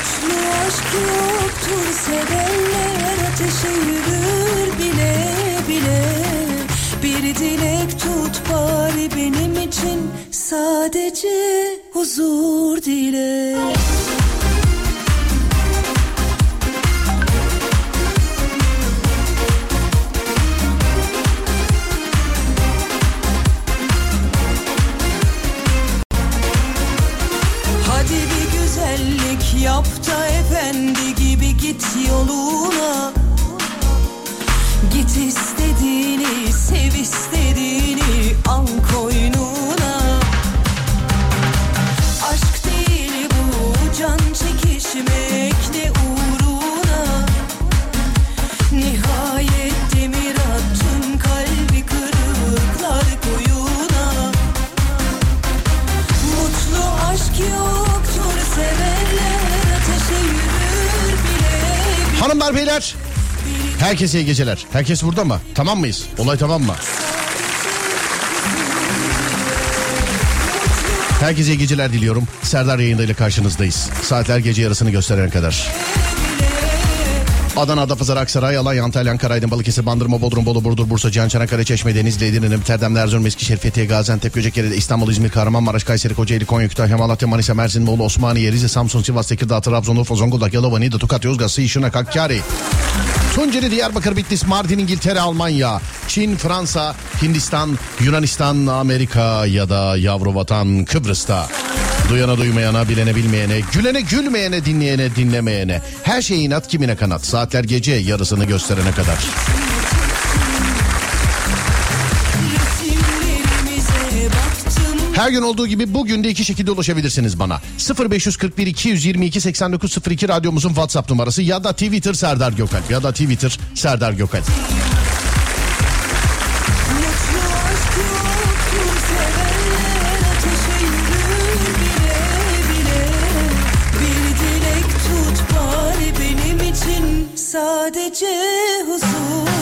Mutlu aşk yoktur sevenler ateşe yürür bile bile. Bir dilek tut bari benim için sadece huzur dile herkese iyi geceler. Herkes burada mı? Tamam mıyız? Olay tamam mı? Herkese iyi geceler diliyorum. Serdar yayındayla karşınızdayız. Saatler gece yarısını gösteren kadar. Adana, Adapazarı, Aksaray, Alanya, Antalya, Ankara, Aydın, Balıkesir, Bandırma, Bodrum, Bolu, Burdur, Bursa, Cihan, Çanakkale, Çeşme, Denizli, Edirne, Amsterdam, Erzurum, Eskişehir, Fethiye, Gaziantep, Göcekere, İstanbul, İzmir, Kahramanmaraş, Kayseri, Kocaeli, Konya, Kütahya, Malatya, Manisa, Mersin, Bolu, Osmaniye, Rize, Samsun, Sivas, Tekirdağ, Trabzon, Urfa, Zonguldak, Yalova, Niğde, Tokat, Yozgat, Sığ, Şırnak, Hakkari. Tunceli, Diyarbakır, Bitlis, Mardin, İngiltere, Almanya, Çin, Fransa, Hindistan, Yunanistan, Amerika ya da yavru vatan Kıbrıs'ta. Duyana duymayana, bilene bilmeyene, gülene gülmeyene, dinleyene dinlemeyene. Her şey inat kimine kanat. Saatler gece yarısını gösterene kadar. Her gün olduğu gibi bugün de iki şekilde ulaşabilirsiniz bana. 0541 222 8902 radyomuzun WhatsApp numarası ya da Twitter Serdar Gökalp ya da Twitter Serdar Gökalp. Sadece huzur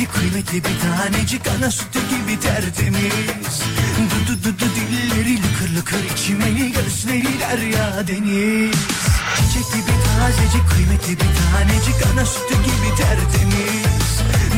tazecik kıymetli bir tanecik Ana sütü gibi tertemiz. Du du du du dilleri lıkır lıkır içmeli Gözleri derya deniz. Çiçek gibi tazecik kıymetli bir tanecik Ana sütü gibi tertemiz.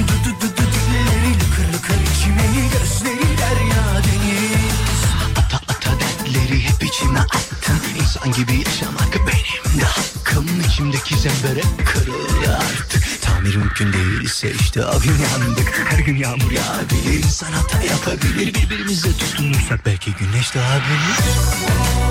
Du du du du dilleri lıkır lıkır içmeli Gözleri derya deniz. Ata ata dertleri hep içime attım İnsan gibi yaşamak benim de hakkım İçimdeki zembere kırılıyor artık. Tamir mümkün değilse işte o yandık. Her gün yağmur yağabilir insan hata yapabilir. Birbirimize tutunursak belki güneş doğabilir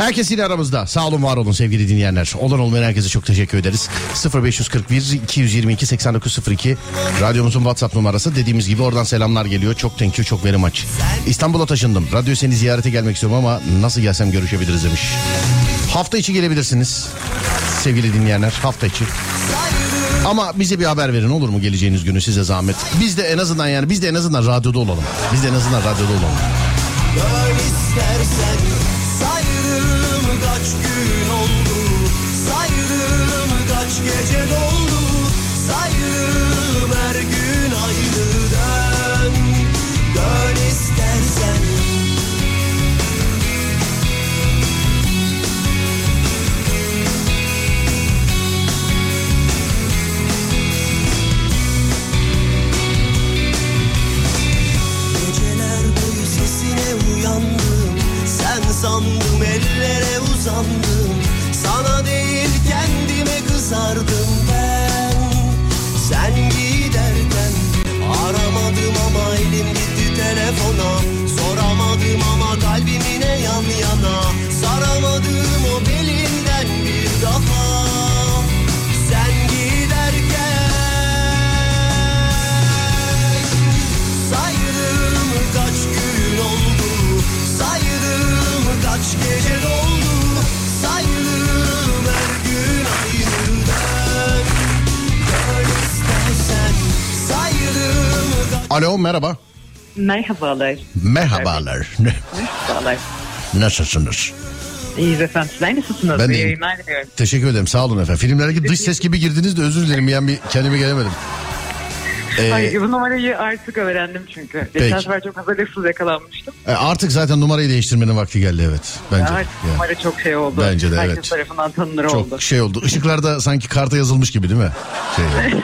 Herkes yine aramızda. Sağ olun var olun sevgili dinleyenler. Olan olmayan herkese çok teşekkür ederiz. 0541 222 8902 radyomuzun WhatsApp numarası. Dediğimiz gibi oradan selamlar geliyor. Çok thank you, çok very much. İstanbul'a taşındım. Radyo seni ziyarete gelmek istiyorum ama nasıl gelsem görüşebiliriz demiş. Hafta içi gelebilirsiniz sevgili dinleyenler. Hafta içi. Ama bize bir haber verin olur mu geleceğiniz günü size zahmet. Biz de en azından yani biz de en azından radyoda olalım. Biz de en azından radyoda olalım. Dön istersen sandım ellere uzandım. Sana değil kendime kızardım ben. Sen giderken aramadım ama elim gitti telefona. Soramadım ama kalbimine yan yana Saramadım o belinden bir daha. Alo merhaba. Merhabalar. Merhabalar. Merhabalar. Nasılsınız? İyiyiz efendim. Sizler nasılsınız? Ben deyim. Teşekkür ederim. Sağ olun efendim. Filmlerdeki dış ses gibi girdiniz de özür dilerim. Yani bir kendime gelemedim. Ee, Ay, bu numarayı artık öğrendim çünkü. Geçen Peki. sefer çok hazırlıksız yakalanmıştım. e, artık zaten numarayı değiştirmenin vakti geldi evet. Bence. Artık Yani. numara çok şey oldu. Bence de, Herkes evet. tarafından tanınır oldu. Çok şey oldu. Işıklarda sanki karta yazılmış gibi değil mi? Şey.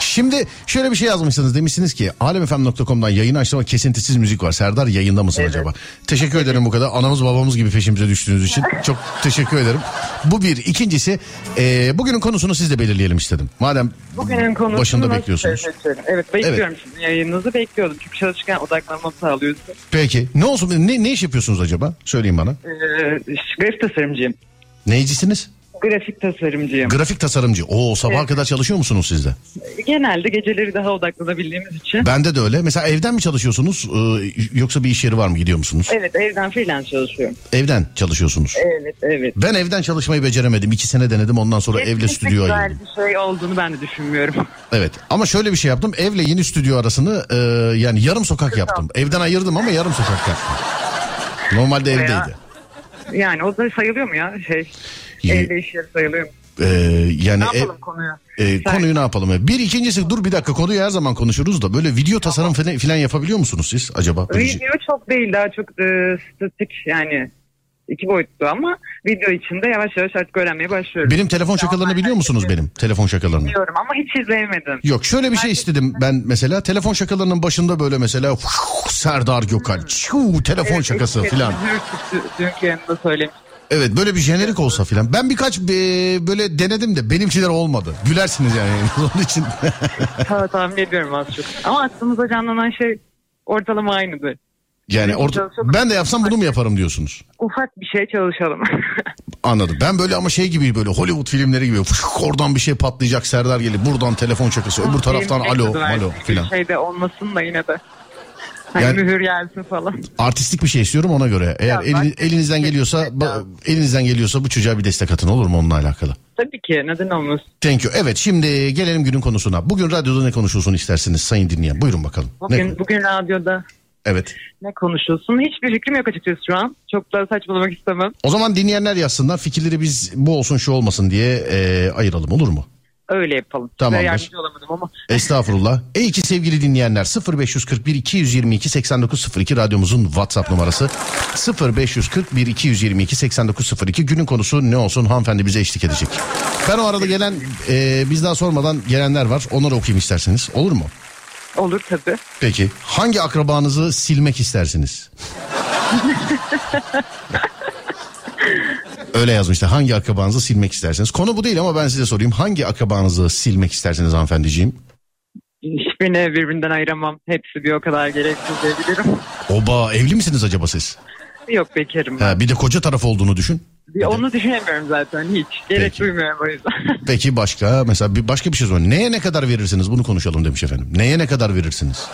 Şimdi şöyle bir şey yazmışsınız. Demişsiniz ki alemfm.com'dan yayın açtım ama kesintisiz müzik var. Serdar yayında mısın acaba? Teşekkür ederim bu kadar. Anamız babamız gibi peşimize düştüğünüz için. Çok teşekkür ederim. Bu bir. İkincisi e, bugünün konusunu siz de belirleyelim istedim. Madem Bugünün konusunu başında bekliyorsunuz. seçelim? Evet bekliyorum şimdi yayınınızı bekliyordum. Çünkü çalışırken odaklanmamı sağlıyorsunuz. Peki ne olsun ne, ne iş yapıyorsunuz acaba? Söyleyin bana. Ee, grafik tasarımcıyım. Neyicisiniz? Grafik tasarımcıyım. Grafik tasarımcı. Oo sabaha Evet. kadar çalışıyor musunuz siz de? Genelde geceleri daha odaklanabildiğimiz için. Bende de öyle. Mesela evden mi çalışıyorsunuz e, yoksa bir iş yeri var mı gidiyor musunuz? Evet evden freelance çalışıyorum. Evden çalışıyorsunuz. Evet evet. Ben evden çalışmayı beceremedim. İki sene denedim ondan sonra evle Kesinlikle stüdyo güzel ayırdım. bir şey olduğunu ben de düşünmüyorum. Evet ama şöyle bir şey yaptım. Evle yeni stüdyo arasını e, yani yarım sokak yaptım. Evden ayırdım ama yarım sokak yaptım. Normalde evdeydi. Yani o da sayılıyor mu ya şey? Ye- Evde iş yeri sayılıyor mu? E, yani Ne ev- yapalım konuyu? e, konuyu ne yapalım? Bir ikincisi dur bir dakika konuyu her zaman konuşuruz da böyle video tasarım falan, filan yapabiliyor musunuz siz acaba? Şey- Video çok değil daha çok e, statik yani iki boyutlu ama video içinde yavaş yavaş artık öğrenmeye başlıyorum. Benim telefon şakalarını biliyor musunuz benim? Telefon şakalarını. Biliyorum ama hiç izleyemedim. Yok şöyle bir şey istedim ben mesela telefon şakalarının başında böyle mesela Serdar Gökal çuu, telefon şakası Evet, filan. Hırsız Dünkü yanında söylemiş. Evet böyle bir jenerik olsa filan. Ben birkaç e, böyle denedim de benimkiler olmadı. Gülersiniz yani onun için. Ta- tahmin ediyorum az çok. Ama aklımıza canlanan şey ortalama aynıdır. yani orta, ben de yapsam bunu mu yaparım diyorsunuz? Ufak bir şey çalışalım. Anladım. Ben böyle ama şey gibi böyle Hollywood filmleri gibi fışk, oradan bir şey patlayacak Serdar gelip buradan telefon şakası öbür taraftan alo alo bir filan. Şey de olmasın da yine de. Hani Yani- mühür gelsin falan. Artistik bir şey istiyorum ona göre. Eğer Ya bak- elinizden geliyorsa ba- elinizden geliyorsa bu çocuğa bir destek atın olur mu onunla alakalı? Tabii ki neden olmasın. Thank you. Evet şimdi gelelim günün konusuna. Bugün radyoda ne konuşulsun istersiniz sayın dinleyen? Buyurun bakalım. Bugün, Ne? bugün radyoda Evet. ne konuşulsun? Hiçbir fikrim yok açıkçası şu an. Çok da saçmalamak istemem. O zaman dinleyenler yazsınlar. Fikirleri biz bu olsun şu olmasın diye e, ayıralım olur mu? Öyle yapalım. Tamamdır. Size yardımcı olamadım ama. Estağfurullah. Ey ki sevgili dinleyenler 0541 222 8902 radyomuzun WhatsApp numarası 0541 222 8902 günün konusu ne olsun hanımefendi bize eşlik edecek. Ben o arada gelen e, biz daha sormadan gelenler var onları okuyayım isterseniz olur mu? Olur tabii. Peki hangi akrabanızı silmek istersiniz? Öyle yazmışlar. Hangi akrabanızı silmek istersiniz? Konu bu değil ama ben size sorayım. Hangi akrabanızı silmek istersiniz hanımefendiciğim? Hiçbirini birbirinden ayıramam. Hepsi bir o kadar gereksiz diyebilirim. Oba evli misiniz acaba siz? Yok bekarım. Ha, bir de koca taraf olduğunu düşün. Bir Onu düşünemiyorum zaten hiç. Gerek Peki. duymuyorum o yüzden. Peki başka mesela bir başka bir şey sorayım. Neye ne kadar verirsiniz bunu konuşalım demiş efendim. Neye ne kadar verirsiniz?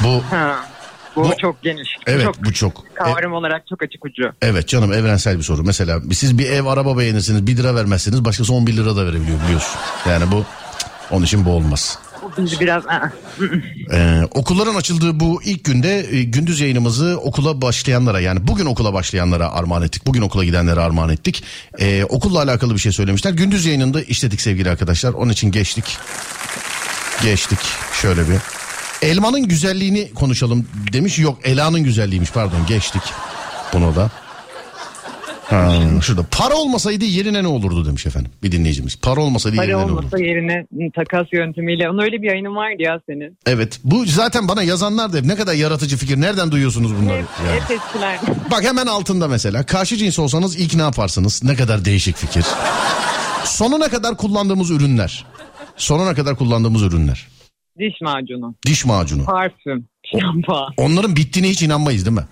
Bu ha. Bu, Bu- çok geniş. evet çok, bu çok. E- Kavram olarak çok açık ucu. evet canım evrensel bir soru. Mesela siz bir ev araba beğenirsiniz 1 lira vermezseniz başkası 11 lira da verebiliyor biliyorsun. Yani bu onun için bu olmaz. Bizi biraz... Ee, okulların açıldığı bu ilk günde e, gündüz yayınımızı okula başlayanlara yani bugün okula başlayanlara armağan ettik. Bugün okula gidenlere armağan ettik. Ee, okulla alakalı bir şey söylemişler. Gündüz yayınında işledik sevgili arkadaşlar. Onun için geçtik. Geçtik şöyle bir. Elmanın güzelliğini konuşalım demiş. Yok Ela'nın güzelliğiymiş pardon geçtik. Bunu da. Ha, şurada para olmasaydı yerine ne olurdu demiş efendim bir dinleyicimiz. Para olmasaydı Para yerine ne olurdu? olmasa yerine takas yöntemiyle. Onun öyle bir yayının vardı ya senin. Evet bu zaten bana yazanlar da hep ne kadar yaratıcı fikir nereden duyuyorsunuz bunları? Hep, Yani. hep eskiler. Bak hemen altında mesela karşı cins olsanız ilk ne yaparsınız? Ne kadar değişik fikir. Sonuna kadar kullandığımız ürünler. Sonuna kadar kullandığımız ürünler. Diş macunu, Diş macunu. parfüm, şampuan. Onların bittiğine hiç inanmayız değil mi?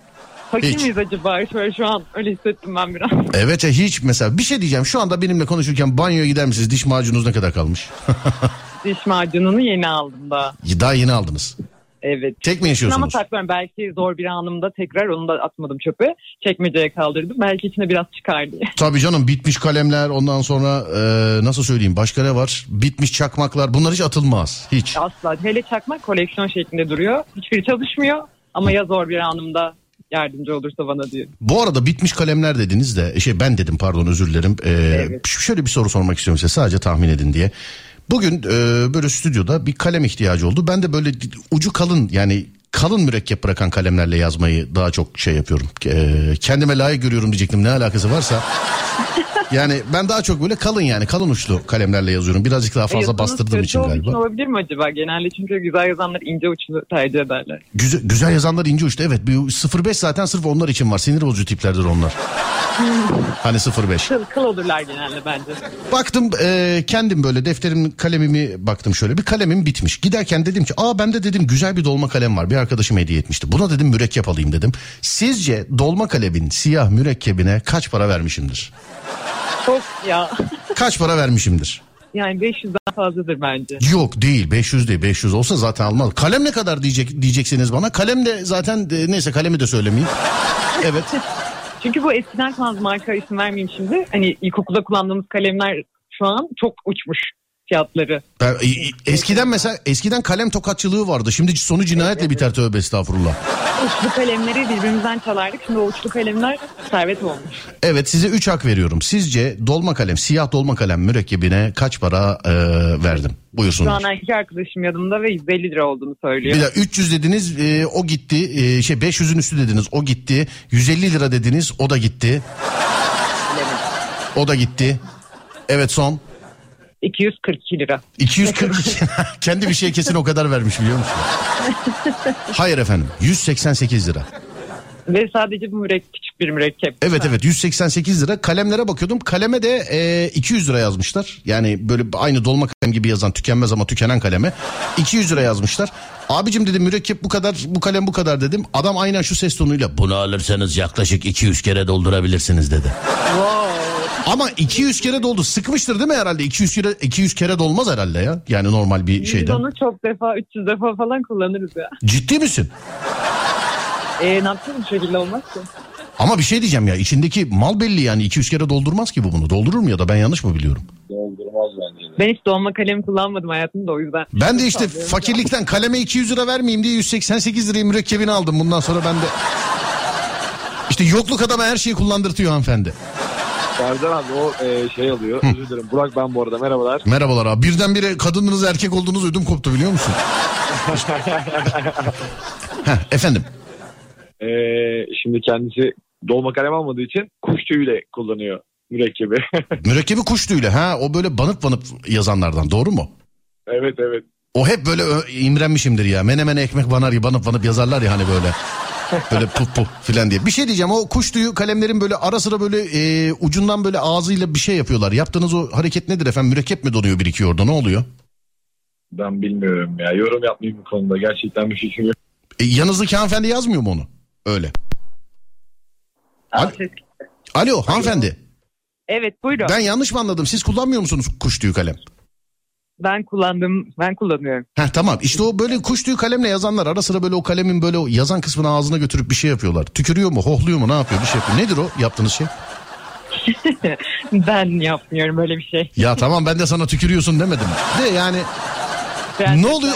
Fakir Hiç. miyiz acaba? Şöyle şu an öyle hissettim ben biraz. Evet ya hiç mesela bir şey diyeceğim şu anda benimle konuşurken banyoya gider misiniz? Diş macununuz ne kadar kalmış? Diş macununu yeni aldım daha. Daha yeni aldınız. Evet. Tek mi Ama yaşıyorsunuz? saklıyorum. Belki zor bir anımda tekrar onu da atmadım çöpe. Çekmeceye kaldırdım. Belki içine biraz çıkar diye. Tabii canım bitmiş kalemler ondan sonra e, nasıl söyleyeyim başka ne var? Bitmiş çakmaklar bunlar hiç atılmaz. Hiç. Asla. Hele çakmak koleksiyon şeklinde duruyor. Hiçbiri çalışmıyor. Ama ya zor bir anımda yardımcı olursa bana diyor. Bu arada bitmiş kalemler dediniz de şey ben dedim pardon özür dilerim. Ee, Evet. Şöyle bir soru sormak istiyorum size sadece tahmin edin diye. Bugün e, böyle stüdyoda bir kalem ihtiyacı oldu. Ben de böyle ucu kalın yani kalın mürekkep bırakan kalemlerle yazmayı daha çok şey yapıyorum. Ee, kendime layık görüyorum diyecektim ne alakası varsa. yani ben daha çok böyle kalın yani kalın uçlu kalemlerle yazıyorum. Birazcık daha fazla Yazınız bastırdığım için galiba. olabilir mi acaba? Genelde çünkü güzel yazanlar ince uçlu tercih ederler. Güzel, güzel yazanlar ince uçlu evet. Bir 05 zaten sırf onlar için var. Sinir bozucu tiplerdir onlar. hani 05. Kıl, kıl olurlar genelde bence. Baktım e, kendim böyle defterim kalemimi baktım şöyle bir kalemim bitmiş. Giderken dedim ki aa bende dedim güzel bir dolma kalem var bir arkadaşım hediye etmişti. Buna dedim mürekkep alayım dedim. Sizce dolma kalemin siyah mürekkebine kaç para vermişimdir? Çok ya. Kaç para vermişimdir? Yani 500'den fazladır bence. Yok değil 500 değil 500 olsa zaten almaz. Kalem ne kadar diyecek diyeceksiniz bana. Kalem de zaten e, neyse kalemi de söylemeyeyim. Evet. Çünkü bu eskiden kullandığım marka isim vermeyeyim şimdi. Hani ilkokulda kullandığımız kalemler şu an çok uçmuş fiyatları. Ben, eskiden mesela eskiden kalem tokatçılığı vardı. Şimdi sonu cinayetle biter tövbe estağfurullah. Uçlu kalemleri birbirimizden çalardık. Şimdi o uçlu kalemler servet olmuş. Evet size 3 hak veriyorum. Sizce dolma kalem, siyah dolma kalem mürekkebine kaç para e, verdim? Şu Buyursunlar. an erkek arkadaşım yanımda ve 150 lira olduğunu söylüyor. Bir de 300 dediniz e, o gitti. E, şey 500'ün üstü dediniz o gitti. 150 lira dediniz o da gitti. O da gitti. Evet son. 242 lira. 240 kendi bir şey kesin o kadar vermiş biliyor musun? Hayır efendim 188 lira. Ve sadece bu mürekkep, küçük bir mürekkep. Evet evet 188 lira. Kalemlere bakıyordum. Kaleme de e, 200 lira yazmışlar. Yani böyle aynı dolma kalem gibi yazan tükenmez ama tükenen kaleme. 200 lira yazmışlar. Abicim dedim mürekkep bu kadar bu kalem bu kadar dedim. Adam aynen şu ses tonuyla bunu alırsanız yaklaşık 200 kere doldurabilirsiniz dedi. Ama 200 kere doldu. Sıkmıştır değil mi herhalde? 200 kere 200 kere dolmaz herhalde ya. Yani normal bir Biz şeyden. onu çok defa 300 defa falan kullanırız ya. Ciddi misin? E ne yapacağız bu şekilde olmaz ki? Ama bir şey diyeceğim ya içindeki mal belli yani 200 kere doldurmaz ki bu bunu. Doldurur mu ya da ben yanlış mı biliyorum? Doldurmaz bence de. Ben hiç dolma kalemi kullanmadım hayatımda o yüzden. Ben de işte fakirlikten kaleme 200 lira vermeyeyim diye 188 lirayı mürekkebini aldım. Bundan sonra ben de... İşte yokluk adama her şeyi kullandırtıyor hanımefendi. Serdar abi o e, şey alıyor. Özür dilerim. Burak ben bu arada merhabalar. Merhabalar abi. Birdenbire kadınınız erkek olduğunuz ödüm koptu biliyor musun? Heh, efendim. E, şimdi kendisi dolma kalem almadığı için kuş tüyüyle kullanıyor mürekkebi. Mürekkebi kuş tüyüyle. Ha o böyle banıp banıp yazanlardan doğru mu? evet evet. O hep böyle imrenmişimdir ya. Menemene ekmek banar ya banıp banıp yazarlar ya hani böyle. Böyle puf puf filan diye. Bir şey diyeceğim o kuş tüyü kalemlerin böyle ara sıra böyle e, ucundan böyle ağzıyla bir şey yapıyorlar. Yaptığınız o hareket nedir efendim? Mürekkep mi donuyor birikiyor orada ne oluyor? Ben bilmiyorum ya. Yorum yapmayayım bu konuda. Gerçekten bir fikrim yok. E, yanınızdaki hanımefendi yazmıyor mu onu? Öyle. Al- Alo hanımefendi. Evet buyurun. Ben, Ben yanlış mı anladım? Siz kullanmıyor musunuz kuş tüyü kalem? Kullandım. Ben kullanıyorum. Heh tamam işte o böyle kuş tüyü kalemle yazanlar ara sıra böyle o kalemin böyle o yazan kısmını ağzına götürüp bir şey yapıyorlar. Tükürüyor mu hohluyor mu ne yapıyor bir şey yapıyor. Nedir o yaptığınız şey? ben yapmıyorum böyle bir şey. Ya tamam ben de sana tükürüyorsun demedim. De yani Ben ne oluyor?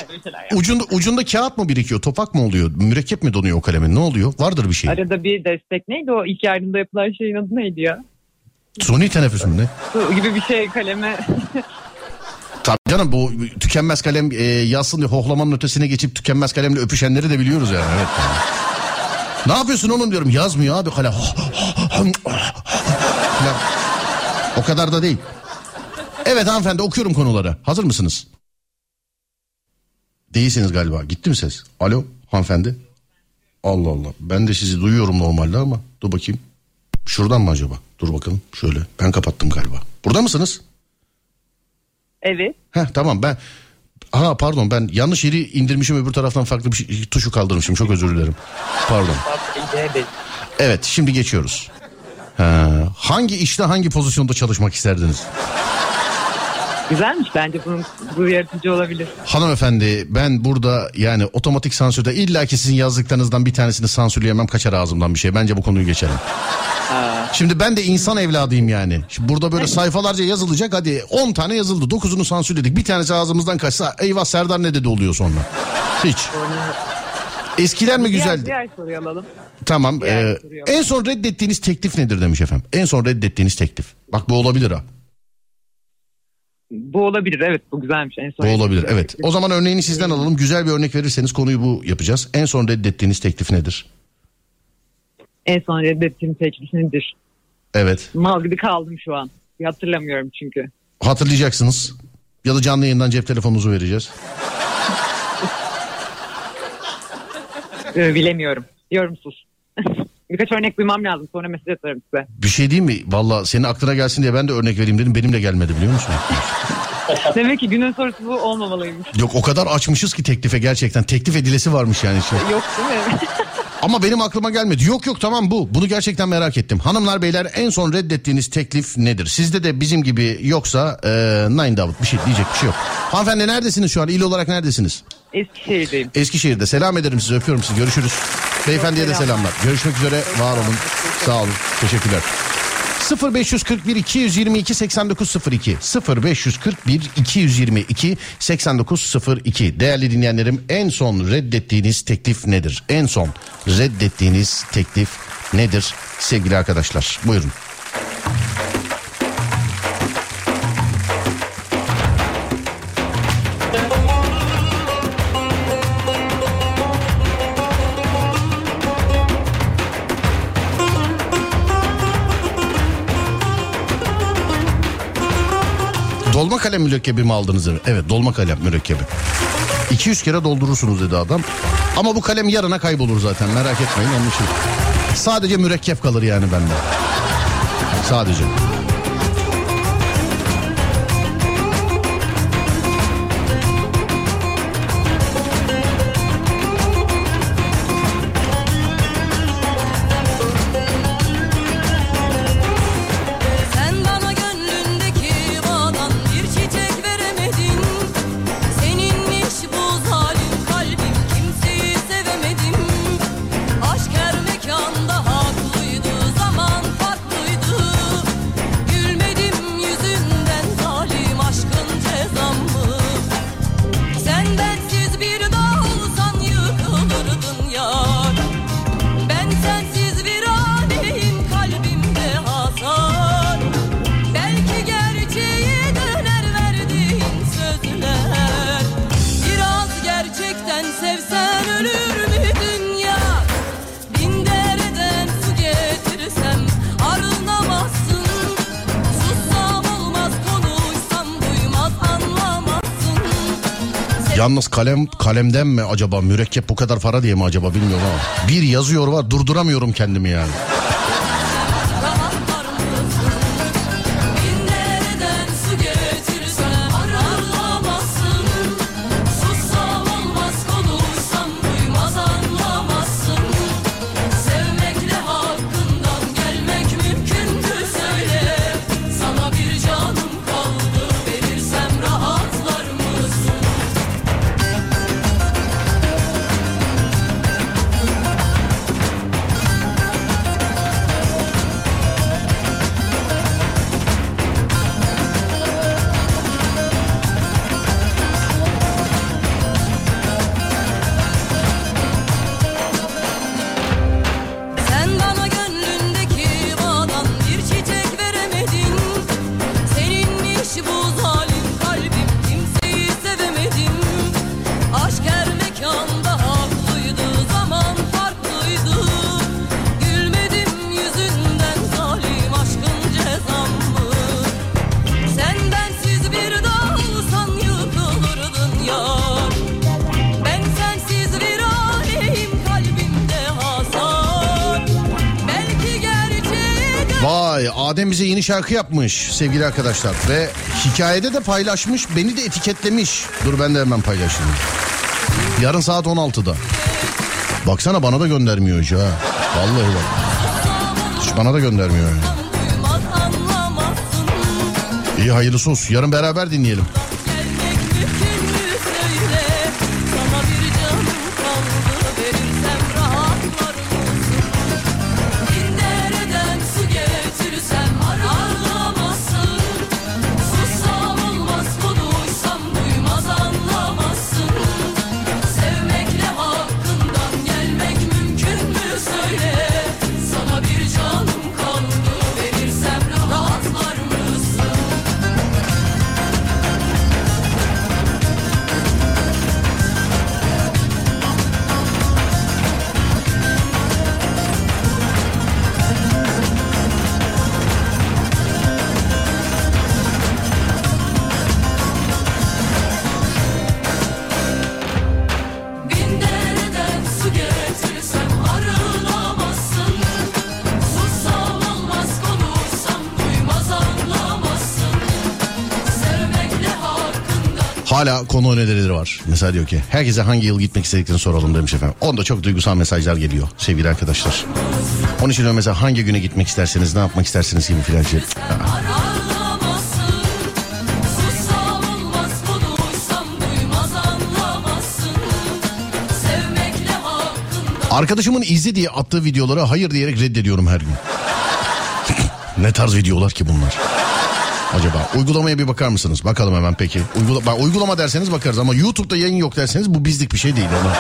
Ucunda, ucunda kağıt mı birikiyor? Topak mı oluyor? Mürekkep mi donuyor o kalemin? Ne oluyor? Vardır bir şey. Arada bir destek neydi o ilk yardımda yapılan şeyin adı neydi ya? Suni teneffüs mü ne? Su gibi bir şey kaleme. Canım bu tükenmez kalem e, yazsın diye hohlamanın ötesine geçip tükenmez kalemle öpüşenleri de biliyoruz yani. Evet. ne yapıyorsun oğlum diyorum. Yazmıyor abi kalem. O kadar da değil. Evet hanımefendi okuyorum konuları. Hazır mısınız? Değilsiniz galiba. Gitti mi ses? Alo hanımefendi. Allah Allah. Ben de sizi duyuyorum normalde ama dur bakayım. Şuradan mı acaba? Dur bakalım. Şöyle. Ben kapattım galiba. Burada mısınız? Evet. Heh tamam ben Ha pardon ben yanlış yeri indirmişim öbür taraftan farklı bir şey, tuşu kaldırmışım çok özür dilerim. Pardon. Evet şimdi geçiyoruz. Ha, hangi işte hangi pozisyonda çalışmak isterdiniz? Güzelmiş bence bunun bu yaratıcı olabilir. Hanımefendi ben burada yani otomatik sansürde illa ki sizin yazdıklarınızdan bir tanesini sansürleyemem kaçar ağzımdan bir şey. Bence bu konuyu geçelim. Şimdi ben de insan evladıyım yani. Şimdi burada böyle sayfalarca yazılacak hadi 10 tane yazıldı. 9'unu sansürledik. Bir tanesi ağzımızdan kaçsa eyvah Serdar ne dedi oluyor sonra. Hiç. Eskiler mi Diğer, güzeldi? diğer soruyu alalım. Tamam. Diğer ee, soruyu en son reddettiğiniz teklif nedir demiş efendim. En son reddettiğiniz teklif. Bak bu olabilir ha. Bu olabilir evet bu güzelmiş. En son Bu olabilir evet. O zaman örneğini sizden alalım. Güzel bir örnek verirseniz konuyu bu yapacağız. En son reddettiğiniz teklif nedir? En son reddettiğim teklif nedir? Evet. Mal gibi kaldım şu an. Hatırlamıyorum çünkü. Hatırlayacaksınız. Ya da canlı yayından cep telefonunuzu vereceğiz. Ee, bilemiyorum. Yorumsuz. Birkaç örnek duymam lazım. Sonra mesaj atarım size. Bir şey değil mi? Valla senin aklına gelsin diye ben de örnek vereyim dedim. Benim de gelmedi biliyor musun? Demek ki günün sorusu bu olmamalıymış. Yok o kadar açmışız ki teklife gerçekten. Teklif edilesi varmış yani. Işte. Yok değil mi? Ama benim aklıma gelmedi. Yok yok tamam bu. Bunu gerçekten merak ettim. Hanımlar beyler en son reddettiğiniz teklif nedir? Sizde de bizim gibi yoksa e, nine Davut bir şey diyecek bir şey yok. Hanımefendi neredesiniz şu an? İl olarak neredesiniz? Eskişehir'deyim. Eskişehir'de. Selam ederim size öpüyorum sizi. Görüşürüz. Beyefendiye de selam. selamlar. Görüşmek üzere. Var olun. Sağ olun. Teşekkürler. 0541 222 8902 0541 222 8902 Değerli dinleyenlerim en son reddettiğiniz teklif nedir? En son reddettiğiniz teklif nedir sevgili arkadaşlar? Buyurun. Dolma kalem mürekkebi mi aldınız? Evet dolma kalem mürekkebi. 200 kere doldurursunuz dedi adam. Ama bu kalem yarına kaybolur zaten merak etmeyin onun için. Sadece mürekkep kalır yani bende. Sadece. Yalnız kalem kalemden mi acaba mürekkep bu kadar para diye mi acaba bilmiyorum ama. Bir yazıyor var durduramıyorum kendimi yani. Şarkı yapmış sevgili arkadaşlar. Ve hikayede de paylaşmış beni de etiketlemiş. Dur ben de hemen paylaşayım. Yarın saat 16'da. Baksana bana da göndermiyor ha. Vallahi bak. Hiç bana da göndermiyor İyi hayırlısı olsun. Yarın beraber dinleyelim. Konu önerileri var. Mesela diyor ki herkese hangi yıl gitmek istediklerini soralım demiş efendim. Onda çok duygusal mesajlar geliyor sevgili arkadaşlar. Onun için mesela hangi güne gitmek isterseniz ne yapmak isterseniz gibi filan şey. Arkadaşımın izle diye attığı videolara hayır diyerek reddediyorum her gün. ne tarz videolar ki bunlar? Acaba uygulamaya bir bakar mısınız? Bakalım hemen peki. Uygula ben uygulama derseniz bakarız ama YouTube'da yayın yok derseniz bu bizlik bir şey değil. Onu,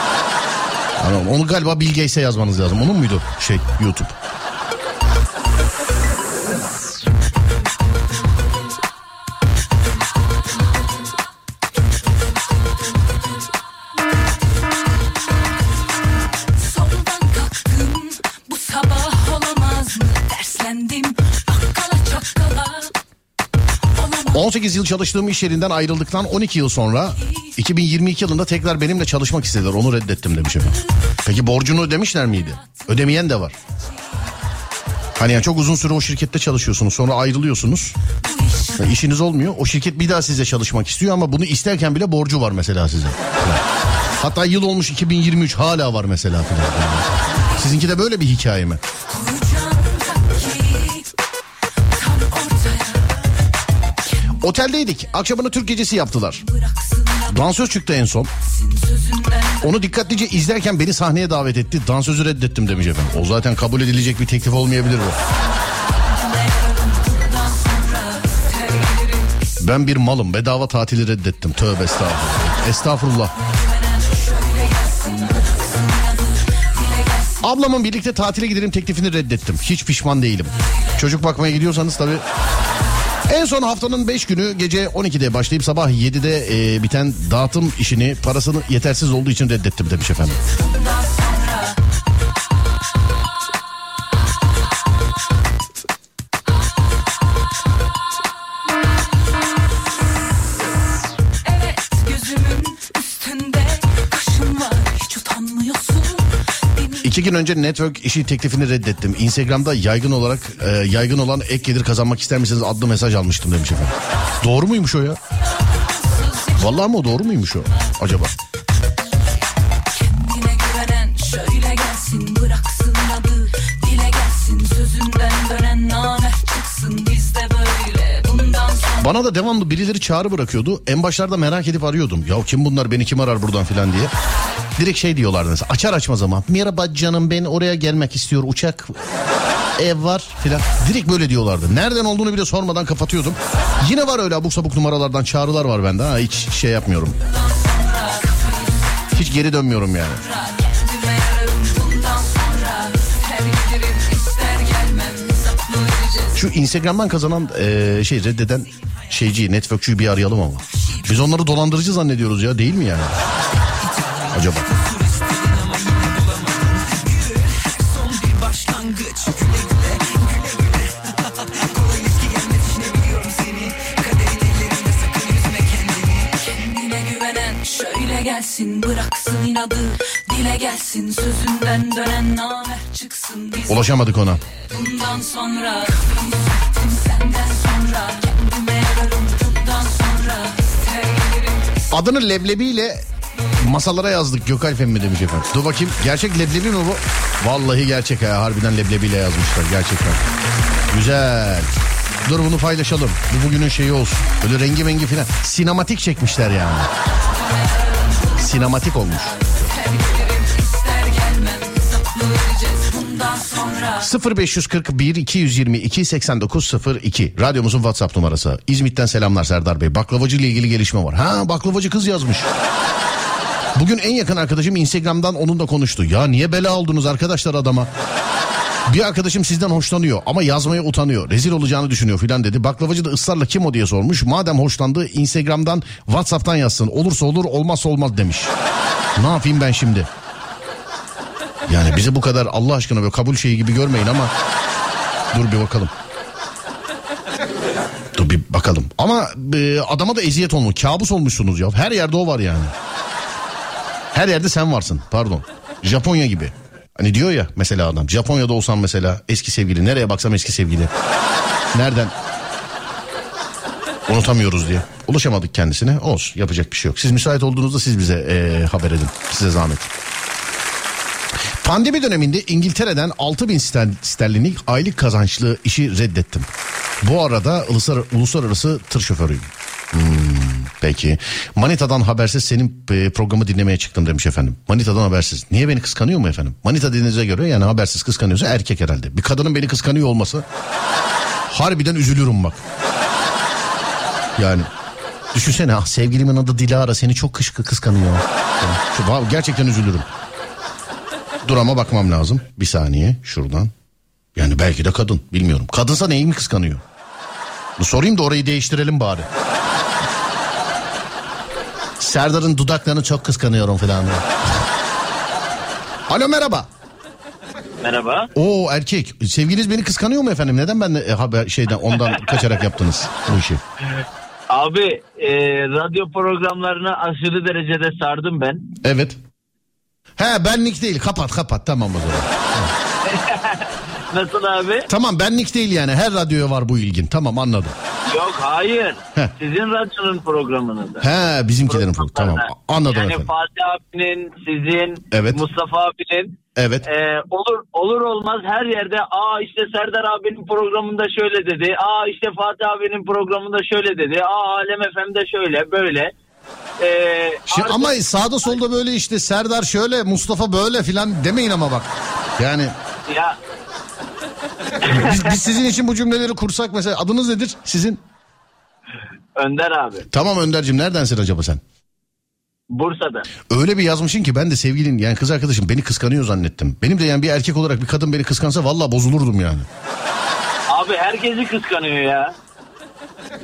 Anladım. onu galiba Bill Gates'e yazmanız lazım. Onun muydu şey YouTube? 18 yıl çalıştığım iş yerinden ayrıldıktan 12 yıl sonra 2022 yılında tekrar benimle çalışmak istediler. Onu reddettim demiş efendim. Peki borcunu ödemişler miydi? Ödemeyen de var. Hani yani çok uzun süre o şirkette çalışıyorsunuz sonra ayrılıyorsunuz. Ya işiniz olmuyor. O şirket bir daha size çalışmak istiyor ama bunu isterken bile borcu var mesela size. Hatta yıl olmuş 2023 hala var mesela. Sizinki de böyle bir hikaye mi? Oteldeydik. Akşamına Türk gecesi yaptılar. Dansöz çıktı en son. Onu dikkatlice izlerken beni sahneye davet etti. Dansözü reddettim demiş efendim. O zaten kabul edilecek bir teklif olmayabilir bu. Ben bir malım. Bedava tatili reddettim. Tövbe estağfurullah. Estağfurullah. Ablamın birlikte tatile gidelim teklifini reddettim. Hiç pişman değilim. Çocuk bakmaya gidiyorsanız tabii. En son haftanın 5 günü gece 12'de başlayıp sabah 7'de e, biten dağıtım işini parasını yetersiz olduğu için reddettim demiş efendim. 2 gün önce network işi teklifini reddettim. Instagram'da yaygın olarak e, yaygın olan ek gelir kazanmak ister misiniz adlı mesaj almıştım demiş efendim. Doğru muymuş o ya? Vallahi mı doğru muymuş o acaba? Bana da devamlı birileri çağrı bırakıyordu. En başlarda merak edip arıyordum. Ya kim bunlar beni kim arar buradan filan diye. Direkt şey diyorlardı mesela açar açmaz ama. Merhaba canım ben oraya gelmek istiyor uçak ev var filan. Direkt böyle diyorlardı. Nereden olduğunu bile sormadan kapatıyordum. Yine var öyle abuk sabuk numaralardan çağrılar var bende. Ha, hiç şey yapmıyorum. Hiç geri dönmüyorum yani. Şu Instagram'dan kazanan eee, şey reddeden şeyciyi, networkçüyü bir arayalım ama. Biz onları dolandırıcı zannediyoruz ya değil mi yani? Acaba? Kendine güvenen şöyle gelsin bıraksın inadı dile gelsin sözünden dönen namert çıksın biz Ulaşamadık ona. bundan sonra senden sonra kendime yararım bundan sonra Adını leblebiyle masalara yazdık Gökalp Efendi demiş efendim. Dur bakayım gerçek leblebi mi bu? Vallahi gerçek ha harbiden leblebiyle yazmışlar gerçekten. Güzel. Dur bunu paylaşalım. Bu bugünün şeyi olsun. Böyle rengi mengi filan. Sinematik çekmişler yani. Sinematik olmuş. ister gelmem hesaplı vereceğiz bundan sonra 0541 222 8902 radyomuzun WhatsApp numarası. İzmit'ten selamlar Serdar Bey. Baklavacı ile ilgili gelişme var. Ha baklavacı kız yazmış. Bugün en yakın arkadaşım Instagram'dan onunla konuştu. Ya niye bela oldunuz arkadaşlar adama? Bir arkadaşım sizden hoşlanıyor ama yazmaya utanıyor. Rezil olacağını düşünüyor filan dedi. Baklavacı da ısrarla kim o diye sormuş. Madem hoşlandı Instagram'dan WhatsApp'tan yazsın. Olursa olur olmazsa olmaz demiş. Ne yapayım ben şimdi? Yani bizi bu kadar Allah aşkına böyle kabul şeyi gibi görmeyin ama dur bir bakalım. Dur bir bakalım. Ama e, adama da eziyet olmuş. Kabus olmuşsunuz ya. Her yerde o var yani. Her yerde sen varsın. Pardon. Japonya gibi. Hani diyor ya mesela adam. Japonya'da olsam mesela eski sevgili. Nereye baksam eski sevgili. Nereden? Unutamıyoruz diye. Ulaşamadık kendisine. Olsun. Yapacak bir şey yok. Siz müsait olduğunuzda siz bize e, haber edin. Size zahmet. Pandemi döneminde İngiltere'den 6000 ster- sterlinlik aylık kazançlı işi reddettim. Bu arada uluslar- uluslararası tır şoförüyüm. Hmm, peki. Manita'dan habersiz senin e, programı dinlemeye çıktım demiş efendim. Manita'dan habersiz. Niye beni kıskanıyor mu efendim? Manita dediğinize göre yani habersiz kıskanıyorsa erkek herhalde. Bir kadının beni kıskanıyor olması harbiden üzülürüm bak. Yani düşünsene ah sevgilimin adı Dilara seni çok kış kıskanıyor. Yani, gerçekten üzülürüm. Dur ama bakmam lazım. Bir saniye şuradan. Yani belki de kadın bilmiyorum. Kadınsa neyi mi kıskanıyor? Sorayım da orayı değiştirelim bari. Serdar'ın dudaklarını çok kıskanıyorum falan. Alo merhaba. Merhaba. Oo erkek. Sevgiliniz beni kıskanıyor mu efendim? Neden ben de e, haber şeyden ondan kaçarak yaptınız bu işi? Abi e, radyo programlarına aşırı derecede sardım ben. Evet. He benlik değil. Kapat kapat tamam o zaman. Nasıl abi? Tamam benlik değil yani. Her radyoya var bu ilgin. Tamam anladım. Yok hayır. Heh. Sizin radyonun programınızda. He bizimkilerin pro- tamam anladım yani efendim. Fatih abinin, sizin, Evet. Mustafa abinin Evet. e, olur olur olmaz her yerde aa işte Serdar abinin programında şöyle dedi. Aa işte Fatih abinin programında şöyle dedi. Aa Alem FM'de şöyle böyle. E, Şimdi artık- ama sağda solda böyle işte Serdar şöyle Mustafa böyle filan demeyin ama bak. Yani ya biz, biz sizin için bu cümleleri kursak mesela adınız nedir sizin? Önder abi Tamam Önder'cim neredensin acaba sen? Bursa'da. Öyle bir yazmışsın ki ben de sevgilin yani kız arkadaşım beni kıskanıyor zannettim. Benim de yani bir erkek olarak bir kadın beni kıskansa vallahi bozulurdum yani. Abi herkesi kıskanıyor ya.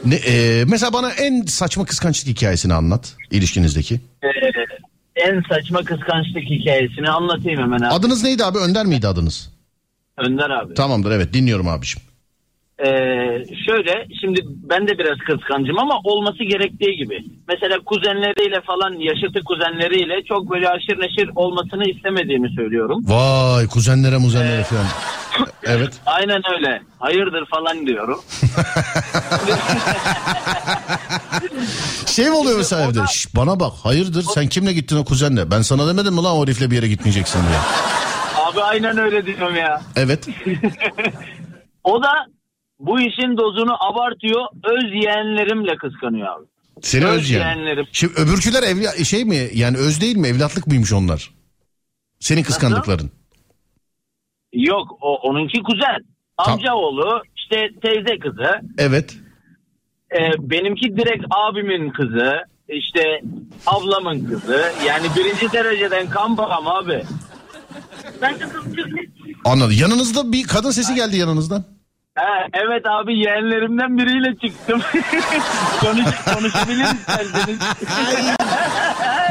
Ne, e, mesela bana en saçma kıskançlık hikayesini anlat ilişkinizdeki. Ee, en saçma kıskançlık hikayesini anlatayım hemen abi. Adınız neydi abi Önder miydi adınız? Önder abi. Tamamdır evet dinliyorum abiciğim. Ee, şöyle şimdi ben de biraz kıskancım ama olması gerektiği gibi. Mesela kuzenleriyle falan yaşıtı kuzenleriyle çok böyle aşırı neşir olmasını istemediğimi söylüyorum. Vay kuzenlere muzenlere falan. Evet. Aynen öyle. Hayırdır falan diyorum. Şey mi oluyor mesela evde? Şş, bana bak hayırdır sen kimle gittin o kuzenle? Ben sana demedim mi lan o herifle bir yere gitmeyeceksin diye. Abi aynen öyle diyorum ya. Evet. O da bu işin dozunu abartıyor. Öz yeğenlerimle kıskanıyor abi. Seni Öz öz yani. yeğenlerim. Şimdi öbürküler evli şey mi yani öz değil mi evlatlık mıymış onlar? Senin kıskandıkların. Yok o onunki kuzen. Amca oğlu işte teyze kızı. Evet. Ee, benimki direkt abimin kızı. işte ablamın kızı. Yani birinci dereceden kan bağım abi. Ben de Anladım. Yanınızda bir kadın sesi geldi yanınızdan. Ha, evet abi yeğenlerimden biriyle çıktım. Konuş, konuşabilir isterseniz.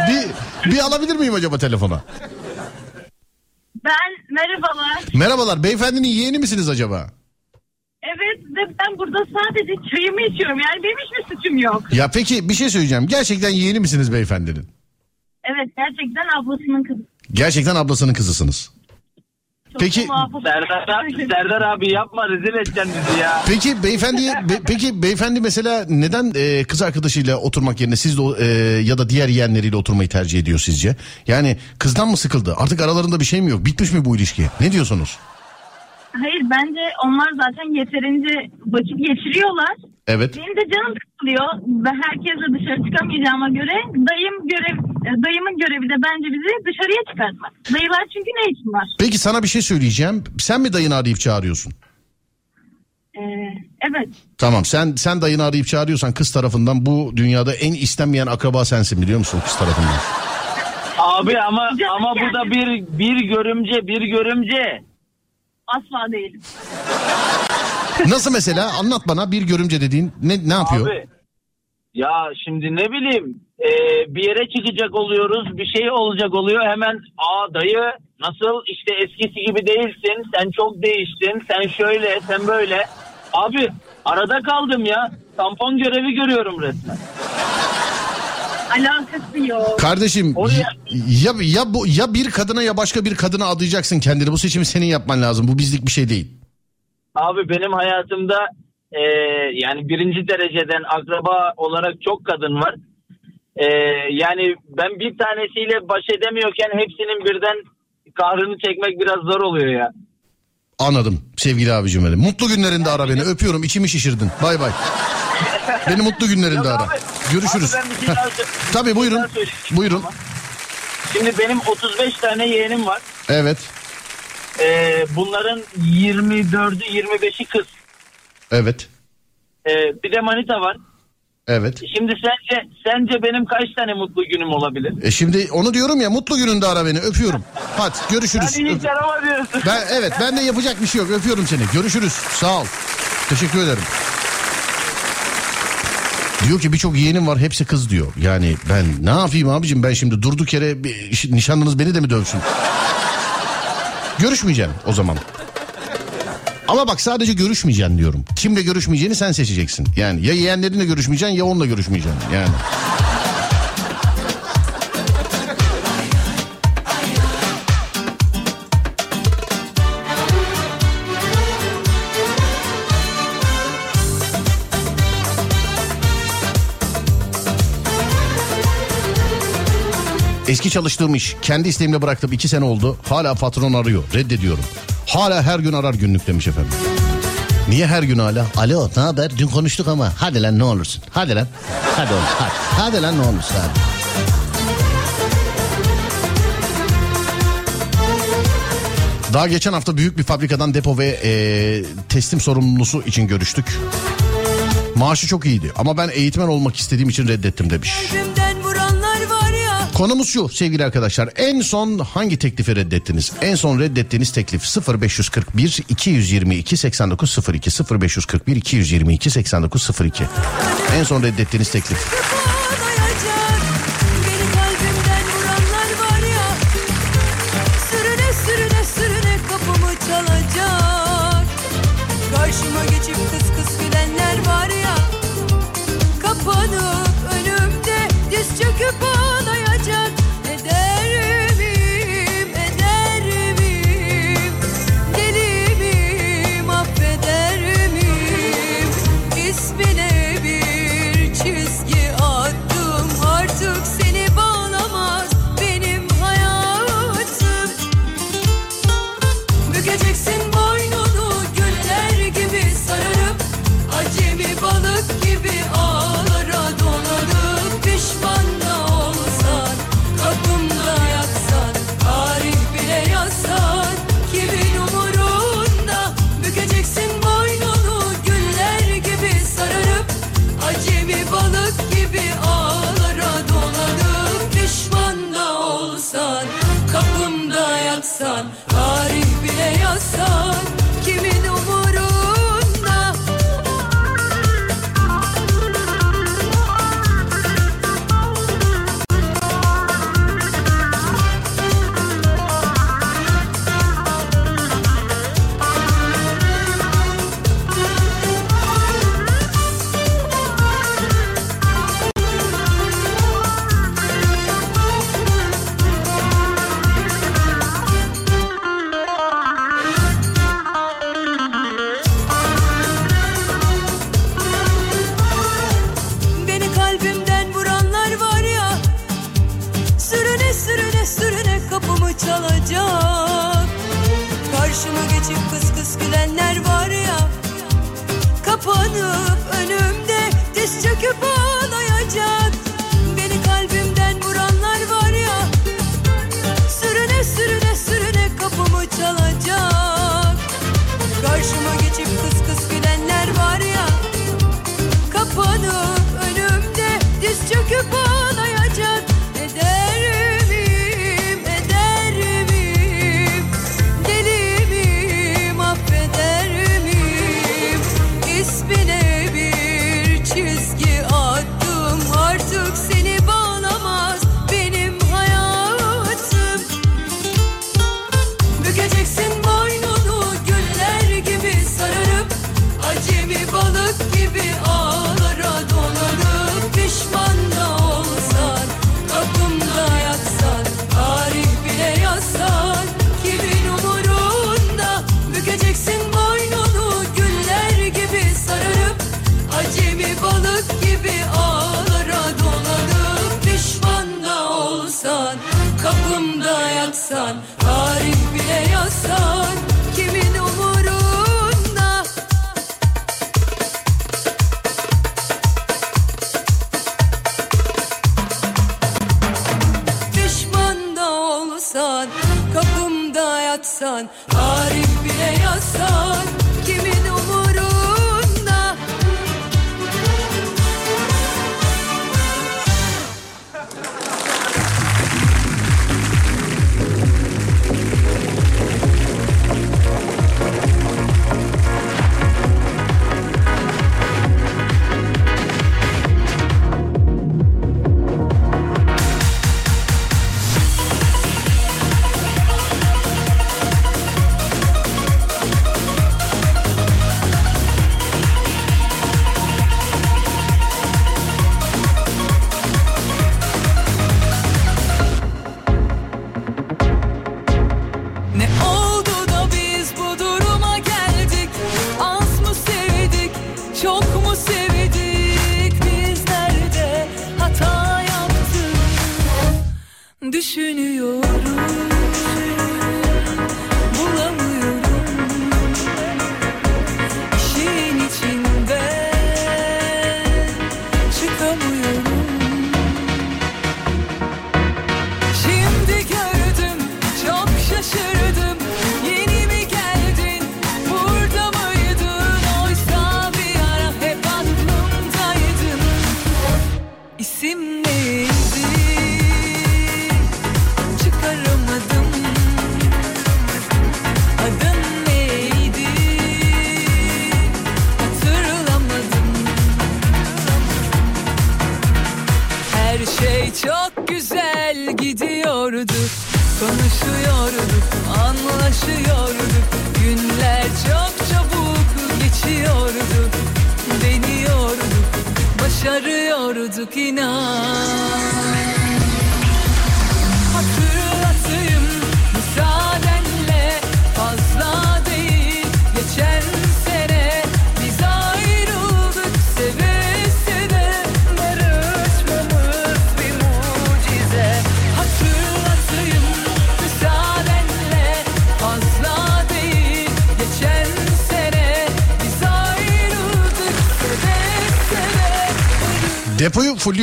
Bir, bir alabilir miyim acaba telefona? Ben merhabalar. Merhabalar beyefendinin yeğeni misiniz acaba? Evet ve ben burada sadece çayımı içiyorum. Yani benim hiçbir suçum yok. Ya peki bir şey söyleyeceğim. Gerçekten yeğeni misiniz beyefendinin? Evet gerçekten ablasının kızı. Gerçekten ablasının kızısınız. Çok Peki-. Serdar abi, Serdar abi yapma rezil edeceksin bizi ya. Peki beyefendiye be- peki beyefendi mesela neden e, kız arkadaşıyla oturmak yerine siz de o, e, ya da diğer yeğenleriyle oturmayı tercih ediyor sizce? Yani kızdan mı sıkıldı? Artık aralarında bir şey mi yok? Bitmiş mi bu ilişki? Ne diyorsunuz? Hayır bence onlar zaten yeterince vakit geçiriyorlar. Evet. Benim de canım sıkılıyor ve herkesle dışarı çıkamayacağıma göre dayım görev dayımın görevi de bence bizi dışarıya çıkartmak. Dayılar çünkü ne için var? Peki sana bir şey söyleyeceğim. Sen mi dayını arayıp çağırıyorsun? Ee, evet. Tamam sen sen dayını arayıp çağırıyorsan kız tarafından bu dünyada en istenmeyen akraba sensin biliyor musun kız tarafından? Abi ama ama bu da bir bir görümce bir görümce. Asla değilim. Nasıl mesela anlat bana bir görümce dediğin ne ne yapıyor? Abi ya şimdi ne bileyim e, bir yere çıkacak oluyoruz bir şey olacak oluyor hemen aa dayı nasıl işte eskisi gibi değilsin sen çok değiştin sen şöyle sen böyle abi arada kaldım ya tampon görevi görüyorum resmen. Alakası yok. Kardeşim Oraya- ya ya bu ya bir kadına ya başka bir kadına adayacaksın kendini. Bu seçimi senin yapman lazım. Bu bizlik bir şey değil. Abi benim hayatımda e, yani birinci dereceden akraba olarak çok kadın var. E, yani ben bir tanesiyle baş edemiyorken hepsinin birden kahrını çekmek biraz zor oluyor ya. Anladım sevgili abicim benim. Mutlu günlerinde ara beni. Öpüyorum içimi şişirdin. Bay bay. Beni mutlu günlerinde ara. abi, Görüşürüz. abi ben bir şey daha Tabii şey buyurun. daha Buyurun. ama. Şimdi benim 35 tane yeğenim var. Evet. E, bunların 24'ü 25'i kız. Evet. E, bir de manita var. Evet. Şimdi sence sence benim kaç tane mutlu günüm olabilir? E şimdi onu diyorum ya mutlu gününde ara beni. Öpüyorum. Hadi görüşürüz. Yani hiç arama diyorsun. Ben evet ben de yapacak bir şey yok. Öpüyorum seni. Görüşürüz. Sağ ol. Teşekkür ederim. Diyor ki birçok yeğenim var hepsi kız diyor. Yani ben ne yapayım abicim ben şimdi durduk yere bir, nişanlınız beni de mi dövsün? Görüşmeyeceğim o zaman. Ama bak sadece görüşmeyeceksin diyorum. Kimle görüşmeyeceğini sen seçeceksin. Yani ya yeğenlerinle görüşmeyeceksin ya onunla görüşmeyeceksin. Yani. Eski çalıştığım iş kendi isteğimle bıraktım iki sene oldu. Hala patron arıyor reddediyorum. Hala her gün arar günlük demiş efendim. Niye her gün hala? Alo ne haber? Dün konuştuk ama hadi lan ne olursun. Hadi lan. Hadi oğlum hadi. Hadi lan ne olursun hadi. Daha geçen hafta büyük bir fabrikadan depo ve eee, teslim sorumlusu için görüştük. Maaşı çok iyiydi ama ben eğitmen olmak istediğim için reddettim demiş. Konumuz şu sevgili arkadaşlar. En son hangi teklifi reddettiniz? En son reddettiğiniz teklif 0541 222 8902 0541 222 8902. En son reddettiğiniz teklif.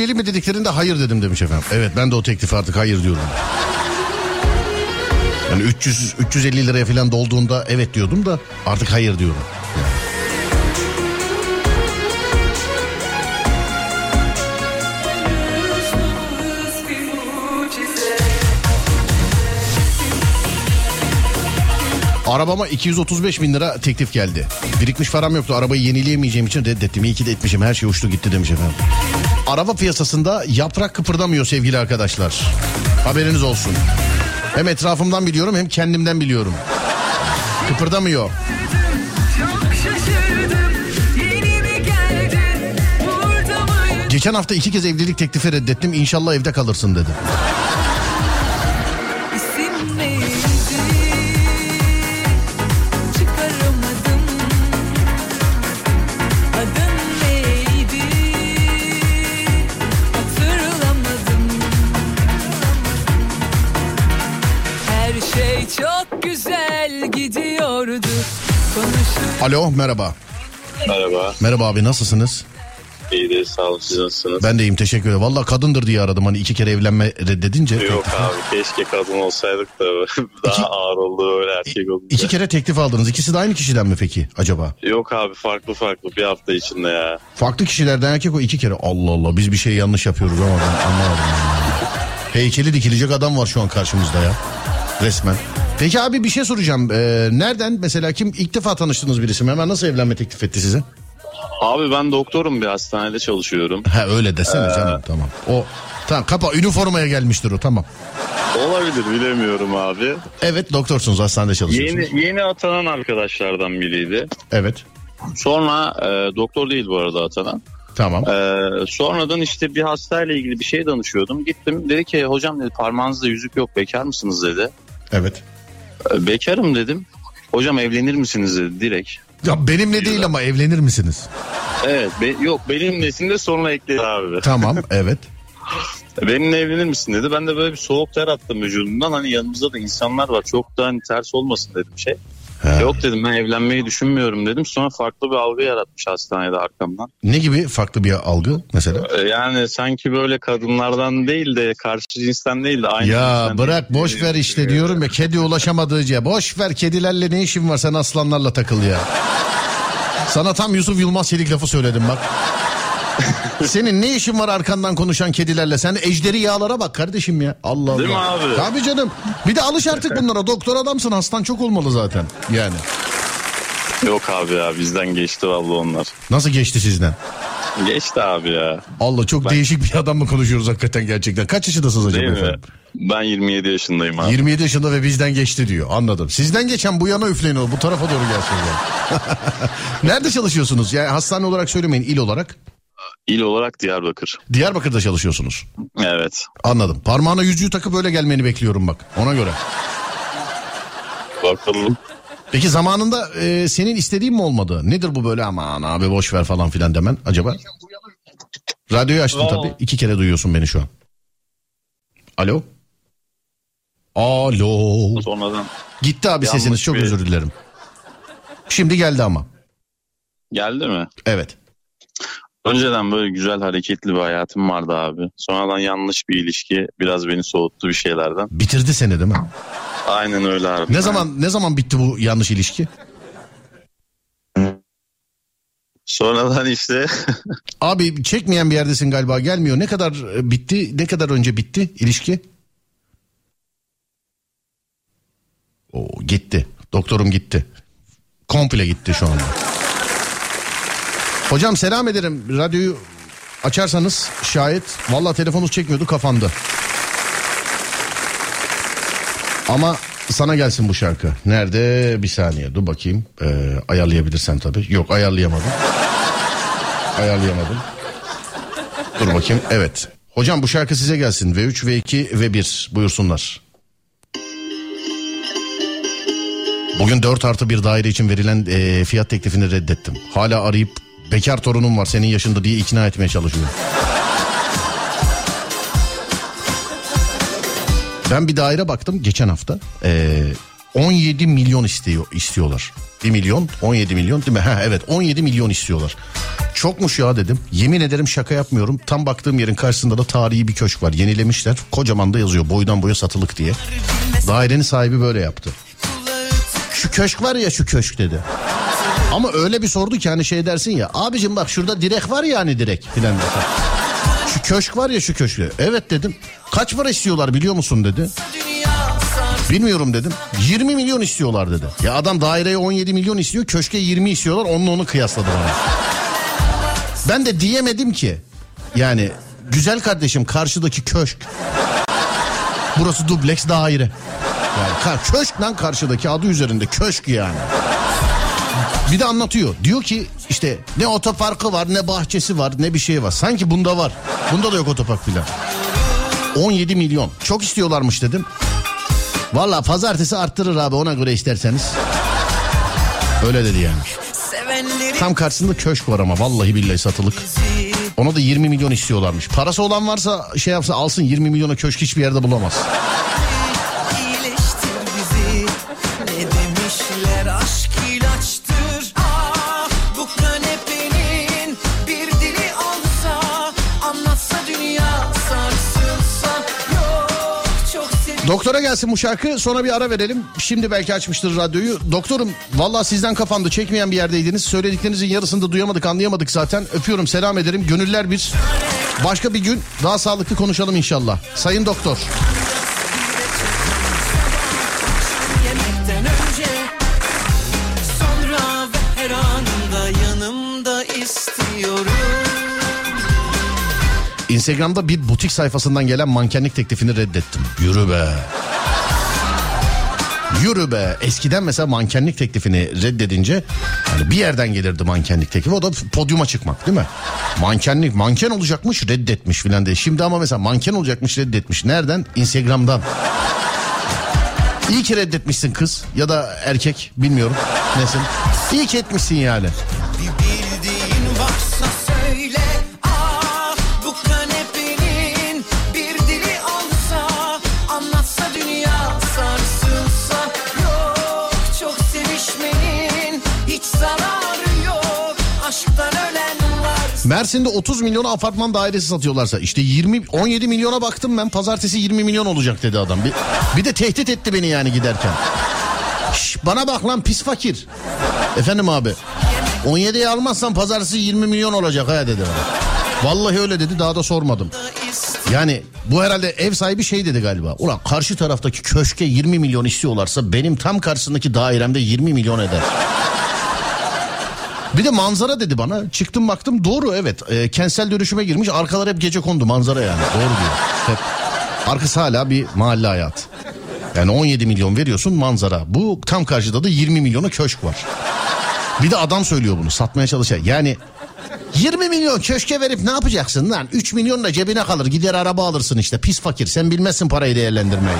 evli mi dediklerinde hayır dedim demiş efendim. Evet ben de o teklifi artık hayır diyorum. Yani 300 350 liraya falan dolduğunda evet diyordum da artık hayır diyorum. Arabama 235 bin lira teklif geldi. Birikmiş param yoktu. Arabayı yenileyemeyeceğim için reddettim. İyi ki de etmişim. Her şey uçtu gitti demiş efendim araba piyasasında yaprak kıpırdamıyor sevgili arkadaşlar. Haberiniz olsun. Hem etrafımdan biliyorum hem kendimden biliyorum. Kıpırdamıyor. Geçen hafta iki kez evlilik teklifi reddettim. İnşallah evde kalırsın dedi. Alo merhaba. Merhaba. Merhaba abi nasılsınız? İyidir sağ olun siz nasılsınız? Ben de iyiyim teşekkür ederim. Valla kadındır diye aradım hani iki kere evlenme reddedince. Yok abi keşke kadın olsaydık da daha İki- ağır oldu öyle erkek olunca. İki kere teklif aldınız. İkisi de aynı kişiden mi peki acaba? Yok abi farklı farklı bir hafta içinde ya. Farklı kişilerden erkek o iki kere. Allah Allah biz bir şey yanlış yapıyoruz ama ben anlamadım. Heykeli dikilecek adam var şu an karşımızda ya. Resmen. Peki abi bir şey soracağım. Ee, nereden mesela kim ilk defa tanıştığınız birisi mi? Hemen nasıl evlenme teklif etti size? Abi ben doktorum bir hastanede çalışıyorum. Ha öyle desene Ee, canım tamam. O tamam kapa üniformaya gelmiştir o tamam. Olabilir bilemiyorum abi. Evet doktorsunuz hastanede çalışıyorsunuz. Yeni yeni atanan arkadaşlardan biriydi. Evet Sonra e, doktor değil bu arada atanan. tamam. E, sonradan işte bir hastayla ilgili bir şey danışıyordum. Gittim dedi ki hocam dedi parmağınızda yüzük yok bekar mısınız dedi. Evet. E, bekarım dedim. Hocam evlenir misiniz dedi direkt. Ya benimle değil ama evlenir misiniz? Evet be- yok benimlesinde sonra ekledi abi. Tamam evet. Benimle evlenir misin dedi. Ben de böyle bir soğuk ter attım vücudumdan. Hani yanımızda da insanlar var. Çok da hani ters olmasın dedim şey. Ha. Yok dedim ben evlenmeyi düşünmüyorum dedim. Sonra farklı bir algı yaratmış hastanede arkamdan. Ne gibi farklı bir algı mesela? Ee, Yani sanki böyle kadınlardan değil de karşı cinsten değil de aynı Ya bırak değil. boş ver işte diyorum ya kedi ulaşamadığı diye. Boş ver kedilerle ne işin var sen aslanlarla takıl ya. Sana tam Yusuf Yılmaz Çelik lafı söyledim bak. Senin ne işin var arkandan konuşan kedilerle? Sen ejderi yağlara bak kardeşim ya. Allah Allah. Değil mi abi? Tabii canım. Bir de alış artık bunlara. Doktor adamsın hastan çok olmalı zaten. Yani. Yok abi ya bizden geçti vallahi onlar. Nasıl geçti sizden? Geçti abi ya. Allah çok değişik bir adamla konuşuyoruz hakikaten gerçekten. Kaç yaşındasınız acaba Değil mi? efendim? Ben 27 yaşındayım abi. 27 yaşında ve bizden geçti diyor. Anladım. Sizden geçen bu yana üfleyin o. Bu tarafa doğru gelsin. yani. Nerede çalışıyorsunuz? Yani hastane olarak söylemeyin il olarak. İl olarak Diyarbakır. Diyarbakır'da çalışıyorsunuz. Evet. Anladım. Parmağına yüzüğü takıp öyle gelmeni bekliyorum bak. Ona göre. Bakalım. Peki zamanında e, senin istediğin mi olmadı? Nedir bu böyle aman abi boş ver falan filan demen acaba? Radyoyu açtın tabii. İki kere duyuyorsun beni şu an. Alo? Alo. Sonradan Gitti abi Yanlış sesiniz çok bir- özür dilerim. Şimdi geldi ama. geldi mi? Evet. Önceden böyle güzel hareketli bir hayatım vardı abi. Sonradan yanlış bir ilişki biraz beni soğuttu bir şeylerden. Bitirdi seni değil mi? Aynen öyle abi. Ne zaman ne zaman bitti bu yanlış ilişki? Sonradan işte Abi çekmeyen bir yerdesin galiba gelmiyor. Ne kadar e, bitti? Ne kadar önce bitti ilişki? O gitti. Doktorum gitti. Komple gitti şu anda. Hocam selam ederim. Radyoyu açarsanız şayet. Valla telefonunuz çekmiyordu kafandı. Ama sana gelsin bu şarkı. Nerede? Bir saniye dur bakayım. Ee, ayarlayabilirsen tabii. Yok ayarlayamadım. Ayarlayamadım. Dur bakayım. Evet. Hocam bu şarkı size gelsin. V3, V2, V1 buyursunlar. Bugün 4 artı bir daire için verilen e, fiyat teklifini reddettim. Hala arayıp bekar torunum var senin yaşında diye ikna etmeye çalışıyorum. Ben bir daire baktım geçen hafta. E, 17 milyon istiyor istiyorlar. 1 milyon 17 milyon değil mi? Ha, evet 17 milyon istiyorlar. Çokmuş ya dedim. Yemin ederim şaka yapmıyorum. Tam baktığım yerin karşısında da tarihi bir köşk var. Yenilemişler. Kocaman da yazıyor boydan boya satılık diye. Dairenin sahibi böyle yaptı. Şu köşk var ya şu köşk dedi. Ama öyle bir sordu ki hani şey dersin ya. Abicim bak şurada direk var ya hani direk filan. Şu köşk var ya şu köşk. dedi. Evet dedim. Kaç para istiyorlar biliyor musun dedi. Bilmiyorum dedim. 20 milyon istiyorlar dedi. Ya adam daireye 17 milyon istiyor. Köşke 20 istiyorlar. Onunla onu kıyasladı bana. Ben de diyemedim ki. Yani güzel kardeşim karşıdaki köşk. Burası dubleks daire. Yani köşk lan karşıdaki adı üzerinde köşk yani. Bir de anlatıyor. Diyor ki işte ne otoparkı var ne bahçesi var ne bir şey var. Sanki bunda var. Bunda da yok otopark filan. 17 milyon. Çok istiyorlarmış dedim. Valla pazartesi arttırır abi ona göre isterseniz. Öyle dedi yani. Tam karşısında köşk var ama vallahi billahi satılık. Ona da 20 milyon istiyorlarmış. Parası olan varsa şey yapsa alsın 20 milyona köşk hiçbir yerde bulamaz. Doktora gelsin bu şarkı sonra bir ara verelim. Şimdi belki açmıştır radyoyu. Doktorum valla sizden kapandı çekmeyen bir yerdeydiniz. Söylediklerinizin yarısını da duyamadık anlayamadık zaten. Öpüyorum selam ederim. Gönüller bir. Başka bir gün daha sağlıklı konuşalım inşallah. Sayın doktor. Instagram'da bir butik sayfasından gelen mankenlik teklifini reddettim. Yürü be. Yürü be. Eskiden mesela mankenlik teklifini reddedince hani bir yerden gelirdi mankenlik teklifi. O da podyuma çıkmak değil mi? Mankenlik manken olacakmış reddetmiş filan diye. Şimdi ama mesela manken olacakmış reddetmiş. Nereden? Instagram'dan. İyi ki reddetmişsin kız ya da erkek bilmiyorum. Nesin? İyi ki etmişsin yani. Mersin'de 30 milyona apartman dairesi satıyorlarsa işte 20 17 milyona baktım ben pazartesi 20 milyon olacak dedi adam. Bir, bir de tehdit etti beni yani giderken. Şş, bana bak lan pis fakir. Efendim abi 17'yi almazsan pazartesi 20 milyon olacak ha dedi bana. Vallahi öyle dedi daha da sormadım. Yani bu herhalde ev sahibi şey dedi galiba. Ulan karşı taraftaki köşke 20 milyon istiyorlarsa benim tam karşısındaki dairemde 20 milyon eder. Bir de manzara dedi bana. Çıktım baktım doğru evet. E, kentsel dönüşüme girmiş. Arkalar hep gece kondu manzara yani. Doğru diyor. Hep. Arkası hala bir mahalle hayat. Yani 17 milyon veriyorsun manzara. Bu tam karşıda da 20 milyona köşk var. Bir de adam söylüyor bunu satmaya çalışıyor. Yani 20 milyon köşke verip ne yapacaksın lan? 3 milyon da cebine kalır gider araba alırsın işte. Pis fakir sen bilmezsin parayı değerlendirmeyi.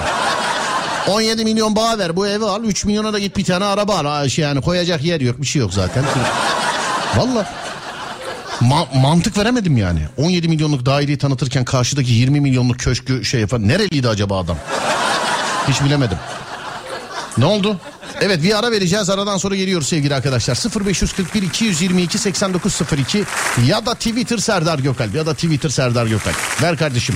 17 milyon bağ ver bu evi al 3 milyona da git bir tane araba al. Şey yani koyacak yer yok bir şey yok zaten. Valla. Ma- mantık veremedim yani. 17 milyonluk daireyi tanıtırken karşıdaki 20 milyonluk köşkü şey yapan nereliydi acaba adam? Hiç bilemedim. Ne oldu? Evet bir ara vereceğiz. Aradan sonra geliyoruz sevgili arkadaşlar. 0541 222 8902 ya da Twitter Serdar Gökalp ya da Twitter Serdar Gökalp. Ver kardeşim.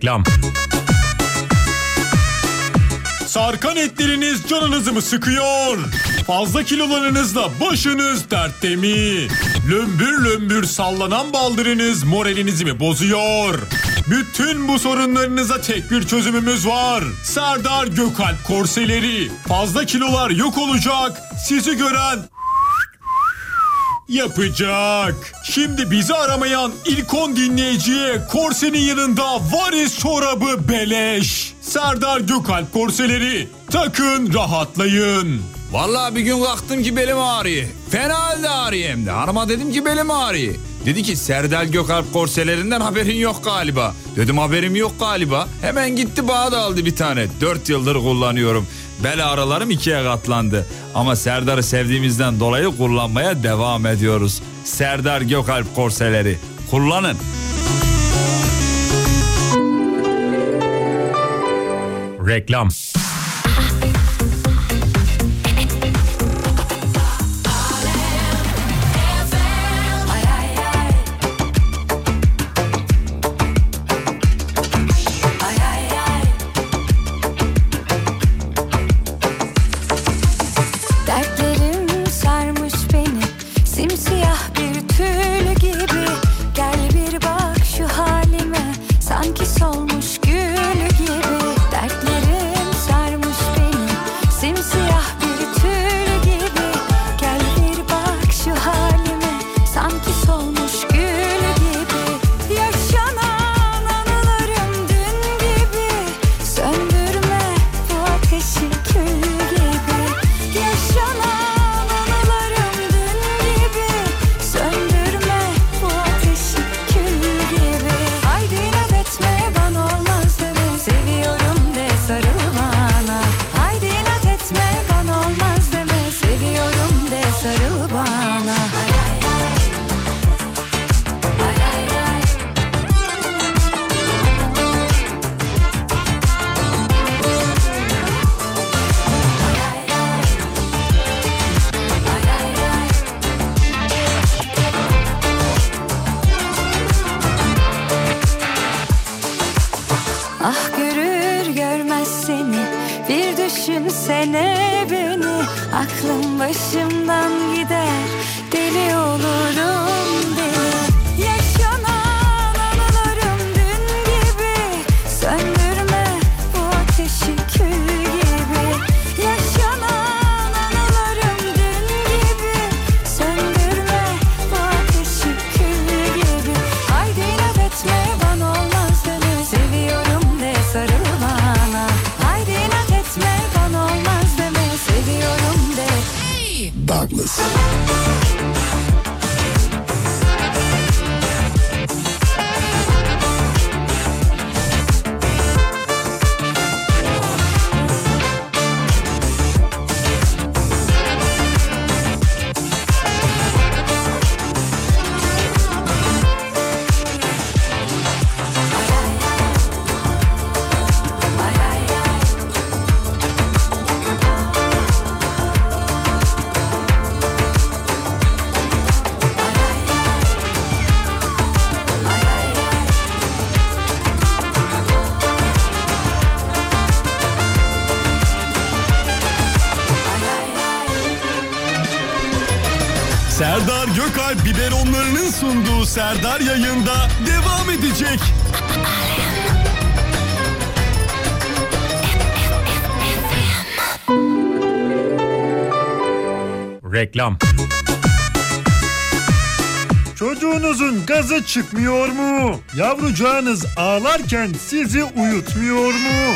Reklam. Sarkan etleriniz canınızı mı sıkıyor? Fazla kilolarınızla başınız dertte mi? Lömbür lömbür sallanan baldırınız moralinizi mi bozuyor? Bütün bu sorunlarınıza tek bir çözümümüz var. Serdar Gökalp korseleri. Fazla kilolar yok olacak. Sizi gören yapacak. Şimdi bizi aramayan ilk 10 dinleyiciye korsenin yanında varis çorabı beleş. Serdar Gökalp korseleri. Takın rahatlayın. Vallahi bir gün kalktım ki belim ağrıyor. Fena halde ağrıyor hem de. Hanıma dedim ki belim ağrıyor. Dedi ki Serdal Gökalp korselerinden haberin yok galiba. Dedim haberim yok galiba. Hemen gitti bana da aldı bir tane. Dört yıldır kullanıyorum. Bel ağrılarım ikiye katlandı. Ama Serdar'ı sevdiğimizden dolayı kullanmaya devam ediyoruz. Serdar Gökalp korseleri. Kullanın. Reklam. Serdar yayında devam edecek. Reklam. Çocuğunuzun gazı çıkmıyor mu? Yavrucağınız ağlarken sizi uyutmuyor mu?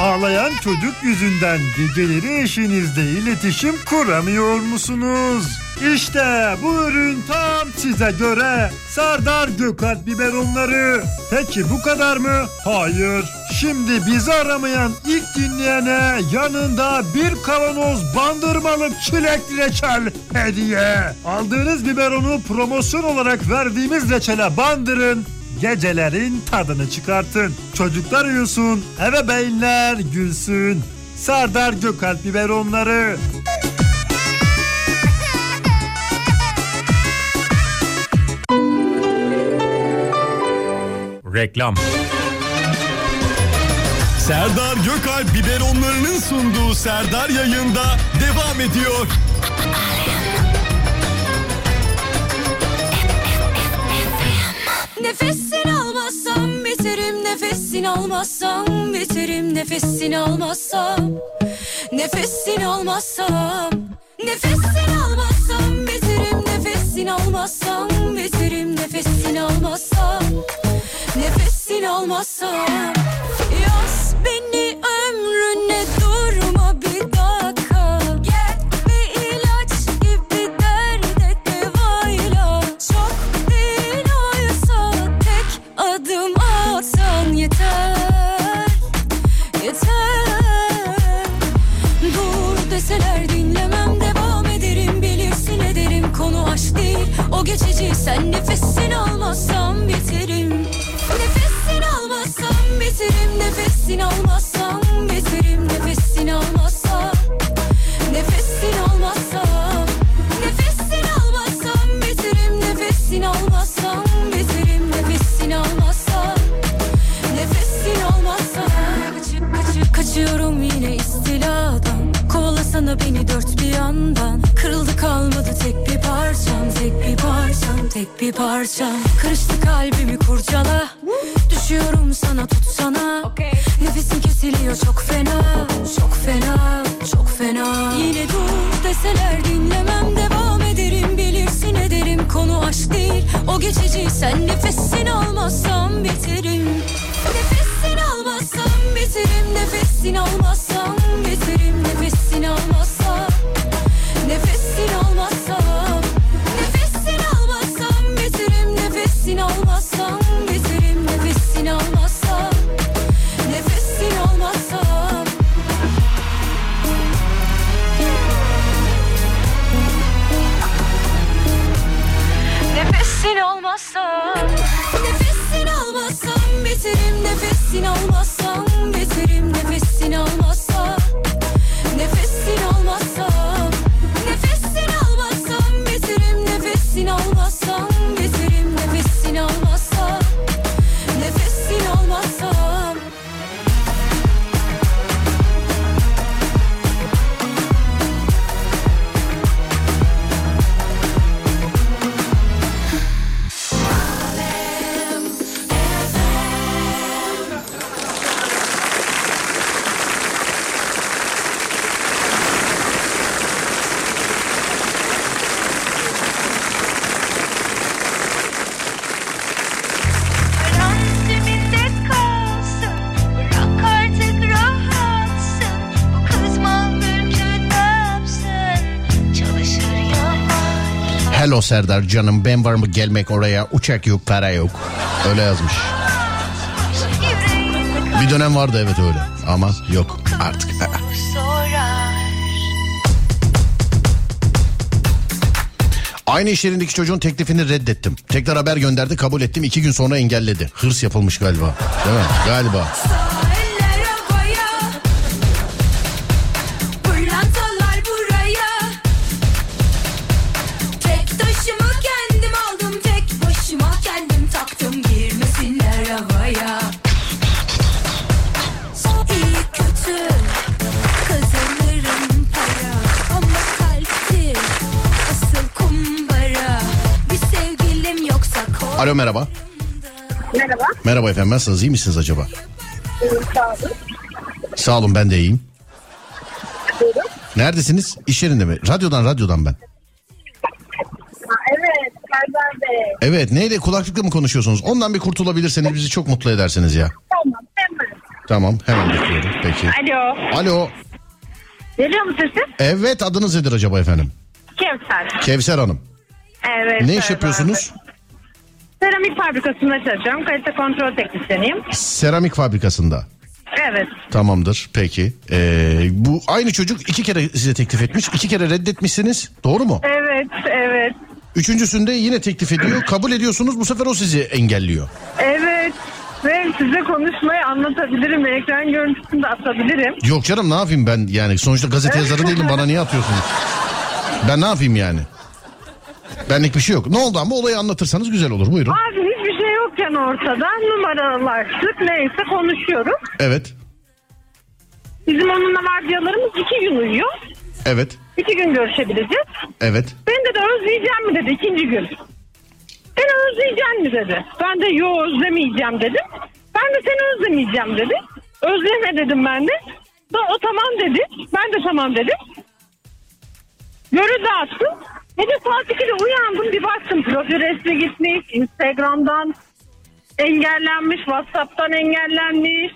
Ağlayan çocuk yüzünden geceleri eşinizle iletişim kuramıyor musunuz? İşte bu ürün tam size göre. Sardar Gökalp biberonları. Peki bu kadar mı? Hayır. Şimdi bizi aramayan ilk dinleyene yanında bir kavanoz bandırmalı çilekli reçel hediye. Aldığınız biberonu promosyon olarak verdiğimiz reçele bandırın. Gecelerin tadını çıkartın. Çocuklar uyusun, eve beyinler gülsün. Sardar Gökalp biberonları. Reklam. Serdar Gökalp biberonlarının sunduğu Serdar yayında devam ediyor. Nefesini almazsam biterim Nefesini almazsam biterim Nefesini almazsam Nefesini almazsam Nefesini almazsam biterim Nefesini almazsam biterim Nefesini almazsam Nefesini almazsam Yaz beni ömrüne durma bir dakika. Gel bir ilaç gibi derde devayla. Çok değil oysa tek adım atsan yeter Yeter. Dur deseler dinlemem devam ederim. Bilirsin ederim konu aşk değil. O geçici Sen nefesini almazsam Nefesini almazsam biterim Nefesini almazsam Nefesini almazsam Nefesini almazsam biterim Nefesini almazsam biterim Nefesini almazsam Nefesini almazsam Kaçıp kaçıp kaçıyorum yine istiladan. Kovalasana beni dört bir yandan. Kırıldı kalmadı tek bir parçam Tek bir parçam tek bir parçam. Kırıştı kalbimi kurcala çok fena Çok fena çok fena. Yine dur deseler dinlemem Devam ederim. Bilirsin ederim Konu aşk değil. O geçici Sen nefesini almazsam biterim Nefesini almazsam biterim Nefesini almazsam Serdar canım ben var mı gelmek oraya uçak yok para yok. Öyle yazmış. Bir dönem vardı evet öyle ama yok artık. Aynı iş yerindeki çocuğun teklifini reddettim. Tekrar haber gönderdi kabul ettim iki gün sonra engelledi. Hırs yapılmış galiba. Değil mi? Galiba. Merhaba. Merhaba. Merhaba efendim nasılsınız iyi misiniz acaba? Buyurun, Sağ olun. Sağ olun ben de iyiyim. Buyurun. Neredesiniz? İş yerinde mi? Radyodan radyodan ben. Ha, evet Serdar Bey. Evet neyle kulaklıkla mı konuşuyorsunuz? Ondan bir kurtulabilirseniz bizi çok mutlu edersiniz ya. Tamam hemen. Tamam hemen bekliyorum peki. Alo. Alo. Geliyor mu sesim? Evet adınız nedir acaba efendim? Kevser. Kevser Hanım. Evet. ne iş Serdar yapıyorsunuz? Bey. Seramik fabrikasında çalışıyorum. Kalite kontrol teknisyeniyim. Seramik fabrikasında. Evet. Tamamdır peki. Ee, bu aynı çocuk iki kere size teklif etmiş. iki kere reddetmişsiniz. Doğru mu? Evet, evet. Üçüncüsünde yine teklif ediyor. Kabul ediyorsunuz bu sefer o sizi engelliyor. Evet. Ve size konuşmayı anlatabilirim. Ekran görüntüsünü de atabilirim. Yok canım ne yapayım ben yani sonuçta gazete yazarı değilim bana niye atıyorsunuz? Ben ne yapayım yani? Benlik bir şey yok. Ne oldu ama olayı anlatırsanız güzel olur buyurun. Abi hiçbir şey yokken ortada numaralaştık neyse konuşuyoruz. Evet Bizim onunla vardiyalarımız iki gün uyuyor. evet İki gün görüşebileceğiz. evet. Ben de de özleyeceğim mi dedi ikinci gün. Beni özleyeceğim mi dedi. Ben de yo özlemeyeceğim dedim. Ben de seni özlemeyeceğim dedi. Özleme dedim ben de. Da, o tamam dedi. Ben de tamam dedim. Görü dağıttım. Gece saat 2'de uyandım bir baktım. Profil resmi gitmiş. Instagram'dan engellenmiş. Whatsapp'tan engellenmiş.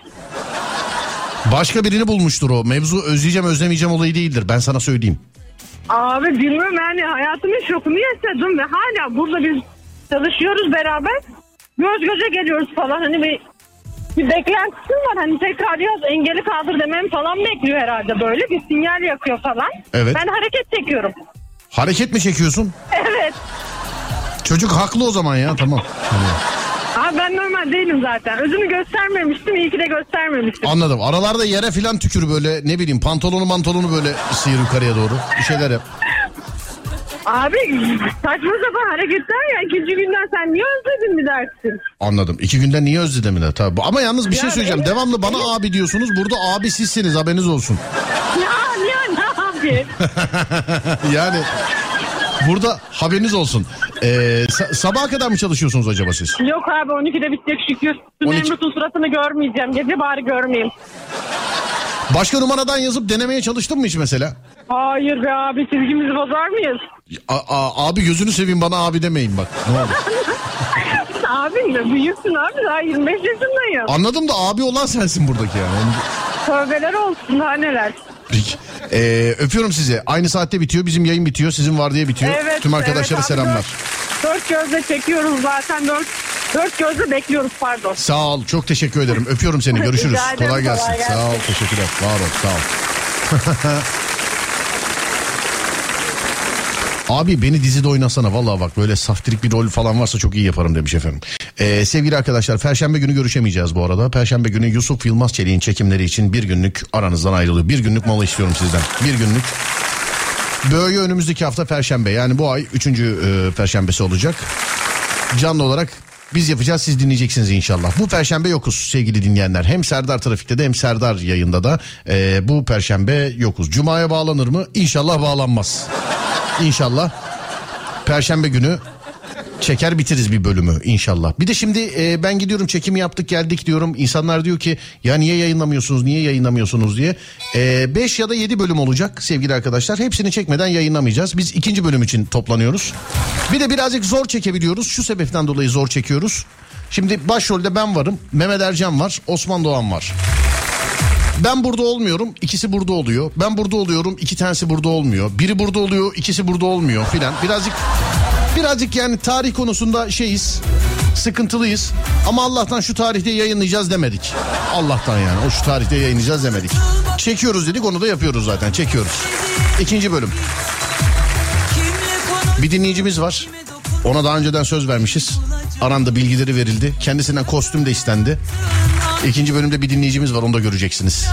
Başka birini bulmuştur o. Mevzu özleyeceğim özlemeyeceğim olayı değildir. Ben sana söyleyeyim. Abi bilmem yani hayatımın şokunu yaşadım ve hala burada biz çalışıyoruz beraber. Göz göze geliyoruz falan hani bir, bir beklentim var hani tekrar yaz engeli kaldır demem falan bekliyor herhalde böyle bir sinyal yakıyor falan. Evet. Ben hareket çekiyorum. Hareket mi çekiyorsun? Evet. Çocuk haklı o zaman ya tamam. Abi ben normal değilim zaten. Özümü göstermemiştim iyi ki de göstermemiştim. anladım. Aralarda yere filan tükür böyle ne bileyim pantolonu mantolonu böyle sıyır yukarıya doğru. Bir şeyler yap. Abi saçma sapan hareketler ya ikinci günden sen niye özledin mi dersin? Anladım. İki günden niye özledim mi de? Tabii. Ama yalnız bir şey Ya, söyleyeceğim. evet. Devamlı bana abi diyorsunuz. Burada abi sizsiniz haberiniz olsun. Ya ya ne yani burada haberiniz olsun. Ee, sa- sabaha kadar mı çalışıyorsunuz acaba siz? Yok abi 12'de bitecek şükür. Dün 12 Nemrut'un suratını görmeyeceğim. Gece bari görmeyeyim. Başka numaradan yazıp denemeye çalıştın mı hiç mesela? Hayır be abi çizgimizi bozar mıyız? A- a- abi gözünü seveyim bana abi demeyin bak. Ne olur. abi ne büyüksün abi daha 25 yaşındayım. Anladım da abi olan sensin buradaki yani. Tövbeler olsun daha neler. Peki. Ee, öpüyorum sizi. Aynı saatte bitiyor. Bizim yayın bitiyor. Sizin vardiya bitiyor. Evet, Tüm arkadaşlara evet abi, selamlar. Dört, dört gözle çekiyoruz zaten. Dört, dört gözle bekliyoruz pardon. Sağ ol. Çok teşekkür ederim. Öpüyorum seni. Görüşürüz. Rica ederim, Kolay gelsin. kolay gelsin. Sağ ol. Teşekkürler. Var ol. Sağ ol. Abi beni dizide oynasana vallahi bak böyle saftirik bir rol falan varsa çok iyi yaparım demiş efendim. Ee, sevgili arkadaşlar Perşembe günü görüşemeyeceğiz bu arada. Perşembe günü Yusuf Yılmaz Çelik'in çekimleri için bir günlük aranızdan ayrılıyor. Bir günlük mola istiyorum sizden. Bir günlük. Böyle önümüzdeki hafta Perşembe yani bu ay üçüncü e, Perşembesi olacak. Canlı olarak biz yapacağız siz dinleyeceksiniz inşallah. Bu perşembe yokuz sevgili dinleyenler. Hem Serdar Trafik'te de hem Serdar yayında da e, bu perşembe yokuz. Cuma'ya bağlanır mı? İnşallah bağlanmaz. İnşallah perşembe günü çeker bitiririz bir bölümü inşallah. Bir de şimdi e, ben gidiyorum çekimi yaptık geldik diyorum. İnsanlar diyor ki ya niye yayınlamıyorsunuz niye yayınlamıyorsunuz diye. 5 ya da 7 bölüm olacak sevgili arkadaşlar. Hepsini çekmeden yayınlamayacağız. Biz ikinci bölüm için toplanıyoruz. Bir de birazcık zor çekebiliyoruz. Şu sebepten dolayı zor çekiyoruz. Şimdi başrolde ben varım. Mehmet Ercan var. Osman Doğan var. Ben burada olmuyorum, ikisi burada oluyor. Ben burada oluyorum, iki tanesi burada olmuyor. Biri burada oluyor, ikisi burada olmuyor filan. Birazcık birazcık yani tarih konusunda şeyiz. Sıkıntılıyız. Ama Allah'tan şu tarihte yayınlayacağız demedik. Allah'tan yani o şu tarihte yayınlayacağız demedik. Çekiyoruz dedik onu da yapıyoruz zaten çekiyoruz. İkinci bölüm. Bir dinleyicimiz var. Ona daha önceden söz vermişiz. Aranda bilgileri verildi. Kendisinden kostüm de istendi. İkinci bölümde bir dinleyicimiz var onu da göreceksiniz.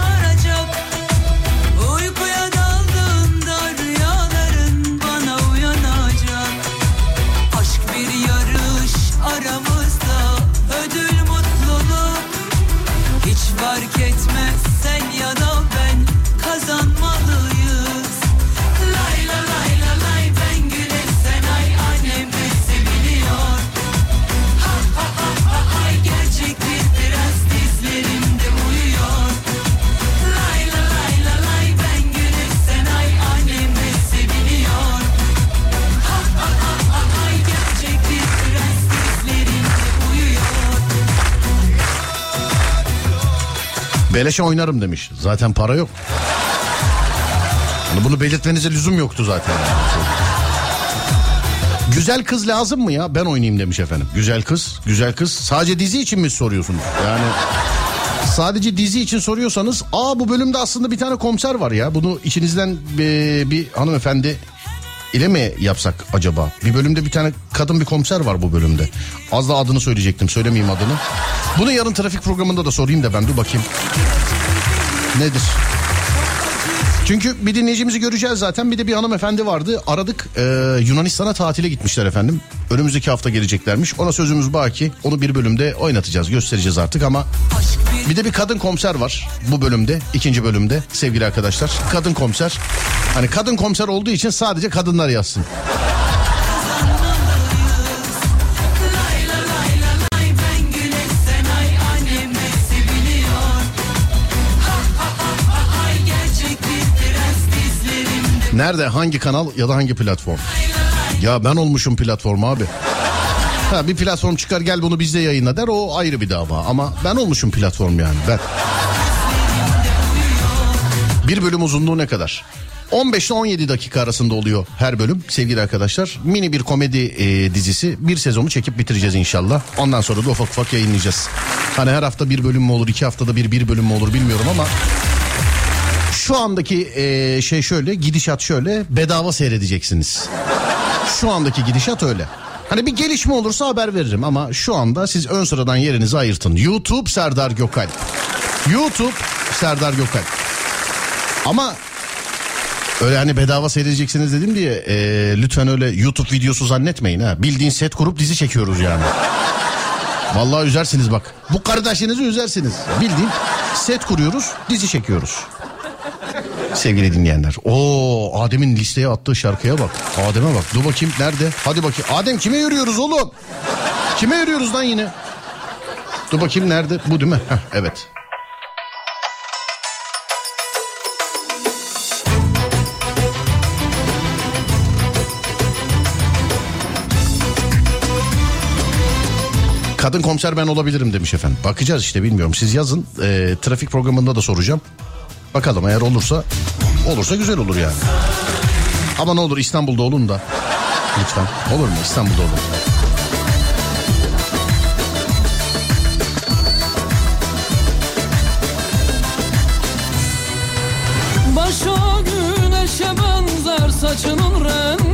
Beleşe oynarım demiş. Zaten para yok. Yani bunu belirtmenize lüzum yoktu zaten. Güzel kız lazım mı ya? Ben oynayayım demiş efendim. Güzel kız, güzel kız. Sadece dizi için mi soruyorsunuz? Yani sadece dizi için soruyorsanız, aa bu bölümde aslında bir tane komiser var ya. Bunu içinizden bir, bir hanımefendi ile mi yapsak acaba? Bir bölümde bir tane kadın bir komiser var bu bölümde. Az da adını söyleyecektim, söylemeyeyim adını. Bunu yarın trafik programında da sorayım da ben dur bakayım. Nedir? Çünkü bir dinleyicimizi göreceğiz zaten. Bir de bir hanımefendi vardı. Aradık. Ee, Yunanistan'a tatile gitmişler efendim. Önümüzdeki hafta geleceklermiş. Ona sözümüz baki. Onu bir bölümde oynatacağız, göstereceğiz artık ama bir de bir kadın komiser var bu bölümde, ikinci bölümde sevgili arkadaşlar. Kadın komiser. Hani kadın komiser olduğu için sadece kadınlar yazsın. Nerede, hangi kanal ya da hangi platform? Ya ben olmuşum platform abi. Ha, bir platform çıkar gel bunu bizde yayınla der o ayrı bir dava. Ama ben olmuşum platform yani ben. Bir bölüm uzunluğu ne kadar? 15 ile 17 dakika arasında oluyor her bölüm sevgili arkadaşlar. Mini bir komedi e, dizisi. Bir sezonu çekip bitireceğiz inşallah. Ondan sonra da ufak ufak yayınlayacağız. Hani her hafta bir bölüm mü olur, iki haftada bir bir bölüm mü olur bilmiyorum ama... Şu andaki e, şey şöyle, gidişat şöyle, bedava seyredeceksiniz. Şu andaki gidişat öyle. Hani bir gelişme olursa haber veririm ama şu anda siz ön sıradan yerinizi ayırtın. YouTube Serdar Gökalp. YouTube Serdar Gökalp. Ama öyle hani bedava seyredeceksiniz dedim diye e, lütfen öyle YouTube videosu zannetmeyin ha. Bildiğin set kurup dizi çekiyoruz yani. Vallahi üzersiniz bak. Bu kardeşinizi üzersiniz. Bildiğin set kuruyoruz, dizi çekiyoruz. Sevgili dinleyenler. Oo Adem'in listeye attığı şarkıya bak. Adem'e bak. Dur bakayım nerede? Hadi bakayım. Adem kime yürüyoruz oğlum? Kime yürüyoruz lan yine? Dur bakayım nerede? Bu değil mi? Heh, evet. Kadın komiser ben olabilirim demiş efendim. Bakacağız işte bilmiyorum. Siz yazın. Ee, trafik programında da soracağım. Bakalım eğer olursa olursa güzel olur yani. Ama ne olur İstanbul'da olun da. Lütfen. Olur mu? İstanbul'da olun. Başa güneşe benzer saçının rengi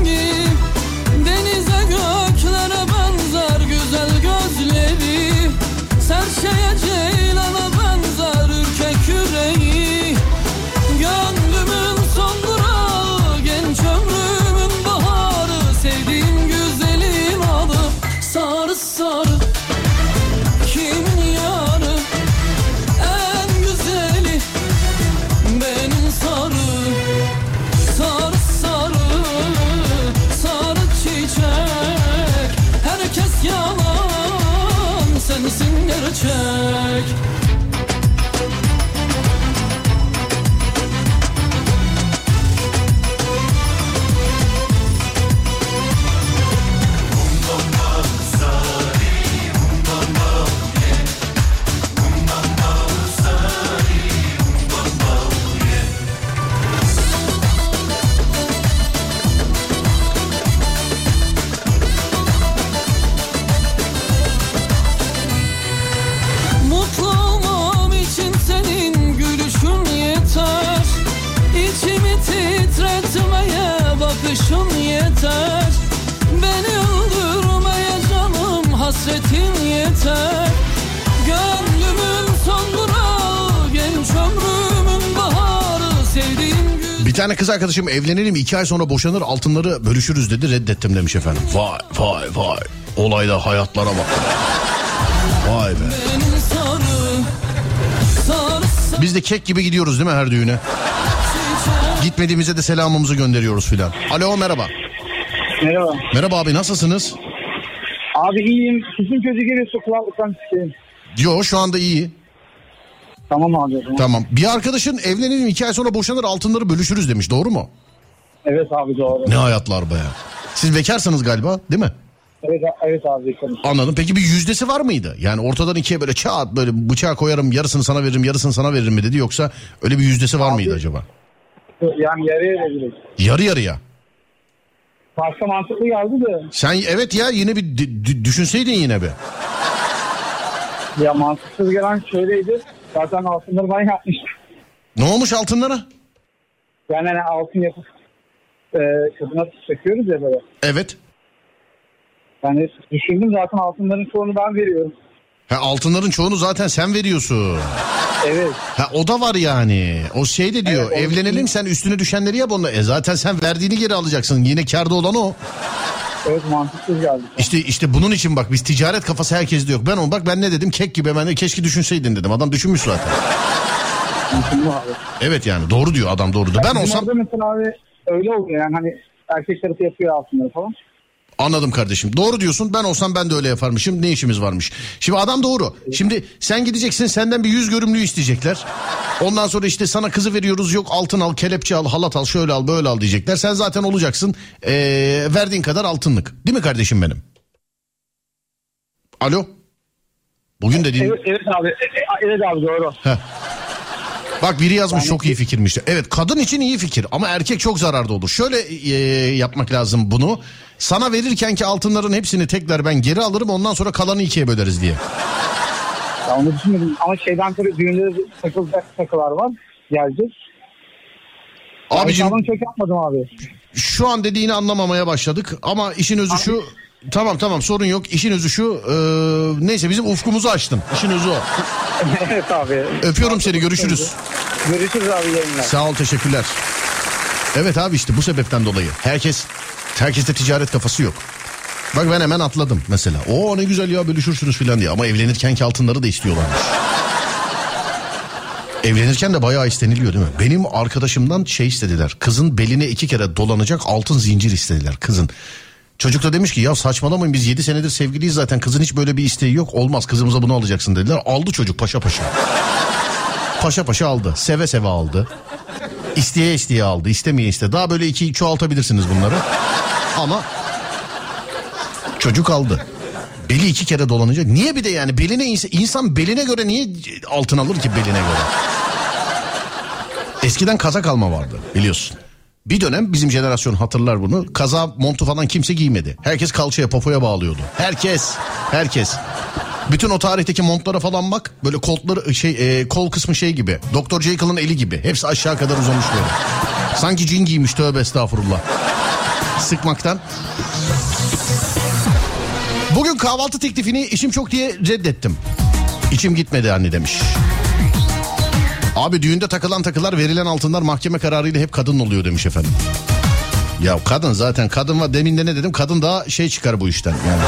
tane kız arkadaşım evlenelim iki ay sonra boşanır altınları bölüşürüz dedi reddettim demiş efendim. Vay vay vay. Olayda hayatlara bak. Vay be. Biz de kek gibi gidiyoruz değil mi her düğüne? Gitmediğimize de selamımızı gönderiyoruz filan. Alo merhaba. Merhaba. Merhaba abi nasılsınız? Abi iyiyim. Sesim kötü geliyorsa kulaklıktan çıkayım. Yo şu anda iyi. Tamam abi. Tamam. Bir arkadaşın evlenelim iki ay sonra boşanır altınları bölüşürüz demiş doğru mu? Evet abi doğru. Ne hayatlar be ya. Siz bekarsınız galiba değil mi? Evet, evet abi yakınız. Anladım. Peki bir yüzdesi var mıydı? Yani ortadan ikiye böyle çat böyle bıçağı koyarım yarısını sana veririm yarısını sana veririm mi dedi yoksa öyle bir yüzdesi var mıydı acaba? Yani yarıya verebiliriz. Yarı yarıya. Başka mantıklı geldi de Sen evet ya yine bir düşünseydin yine bir. ya mantıksız gelen şöyleydi. Zaten altınları ben yapmıştım. Ne olmuş altınlara? Yani hani altın yapıp e, kadına çekiyoruz ya böyle. Evet. Yani düşündüm zaten altınların çoğunu ben veriyorum. Ha altınların çoğunu zaten sen veriyorsun. Evet. Ha o da var yani. O şey de diyor Evet, evlenelim sen üstüne düşenleri yap onunla. E zaten sen verdiğini geri alacaksın. Yine karda olan o. Evet mantıksız geldi. İşte işte bunun için bak biz ticaret kafası herkeste yok. Ben on bak ben ne dedim kek gibi hemen keşke düşünseydin dedim. Adam düşünmüş zaten. Evet yani doğru diyor adam doğru da. Ben Bizim olsam mesela abi öyle oluyor yani hani erkek tarafı yapıyor altınları falan. Anladım kardeşim. Doğru diyorsun. Ben olsam ben de öyle yaparmışım. Ne işimiz varmış? Şimdi adam doğru. Şimdi sen gideceksin senden bir yüz görümlüğü isteyecekler. Ondan sonra işte sana kızı veriyoruz yok altın al, kelepçe al, halat al, şöyle al, böyle al diyecekler. Sen zaten olacaksın ee, verdiğin kadar altınlık. Değil mi kardeşim benim? Alo? Bugün dediğin... Evet, evet abi. E- e- Evet abi doğru. Heh. Bak biri yazmış çok iyi fikirmiş. Evet kadın için iyi fikir ama erkek çok zararda olur. Şöyle e, yapmak lazım bunu. Sana verirken ki altınların hepsini tekrar ben geri alırım ondan sonra kalanı ikiye böleriz diye. Ya onu düşünmedim ama şeyden sonra düğünde de takılacak takılar var. Gelecek. Abicim- Ben çok yapmadım abi. Şu an dediğini anlamamaya başladık ama işin özü şu. Tamam tamam sorun yok. İşin özü şu. e, neyse bizim ufkumuzu açtın. İşin özü o. evet abi. Öpüyorum seni görüşürüz. Görüşürüz abi yayınlar. Sağ ol teşekkürler. Evet abi işte bu sebepten dolayı. Herkes herkeste ticaret kafası yok. Bak ben hemen atladım mesela. O ne güzel ya bölüşürsünüz filan diye. Ama evlenirkenki altınları da istiyorlarmış. Evlenirken de bayağı isteniliyor değil mi? Benim arkadaşımdan şey istediler. Kızın beline iki kere dolanacak altın zincir istediler kızın. Çocuk da demiş ki ya saçmalamayın biz 7 senedir sevgiliyiz zaten kızın hiç böyle bir isteği yok. Olmaz kızımıza bunu alacaksın dediler. Aldı çocuk paşa paşa. Paşa paşa aldı. Seve seve aldı. İsteye isteye aldı. istemeye iste. Daha böyle iki çoğaltabilirsiniz bunları. Ama çocuk aldı. Beli iki kere dolanacak. Niye bir de yani beline ins- insan beline göre niye altın alır ki beline göre? Eskiden kazak alma vardı biliyorsun. Bir dönem bizim jenerasyon hatırlar bunu. Kaza montu falan kimse giymedi. Herkes kalçaya popoya bağlıyordu. Herkes. Herkes. Bütün o tarihteki montlara falan bak. Böyle koltları şey e, kol kısmı şey gibi. Doktor Jekyll'ın eli gibi. Hepsi aşağı kadar uzamış böyle. Sanki cin giymiş tövbe estağfurullah. Sıkmaktan. Bugün kahvaltı teklifini işim çok diye reddettim. İçim gitmedi anne demiş. Abi düğünde takılan takılar verilen altınlar mahkeme kararıyla hep kadın oluyor demiş efendim. Ya kadın zaten kadın var demin de ne dedim kadın daha şey çıkar bu işten yani.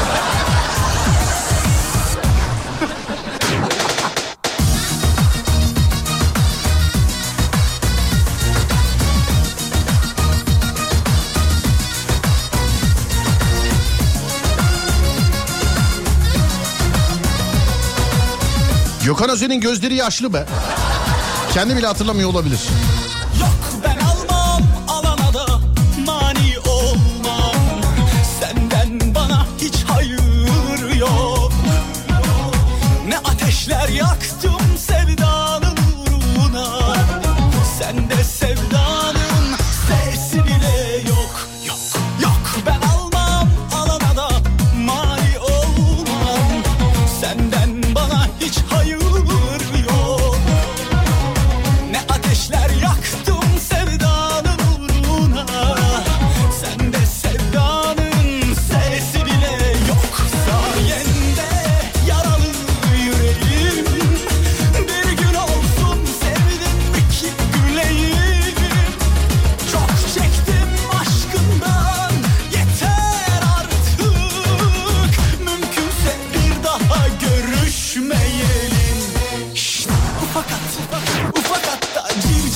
Gökhan Özen'in gözleri yaşlı be. Kendi bile hatırlamıyor olabilir.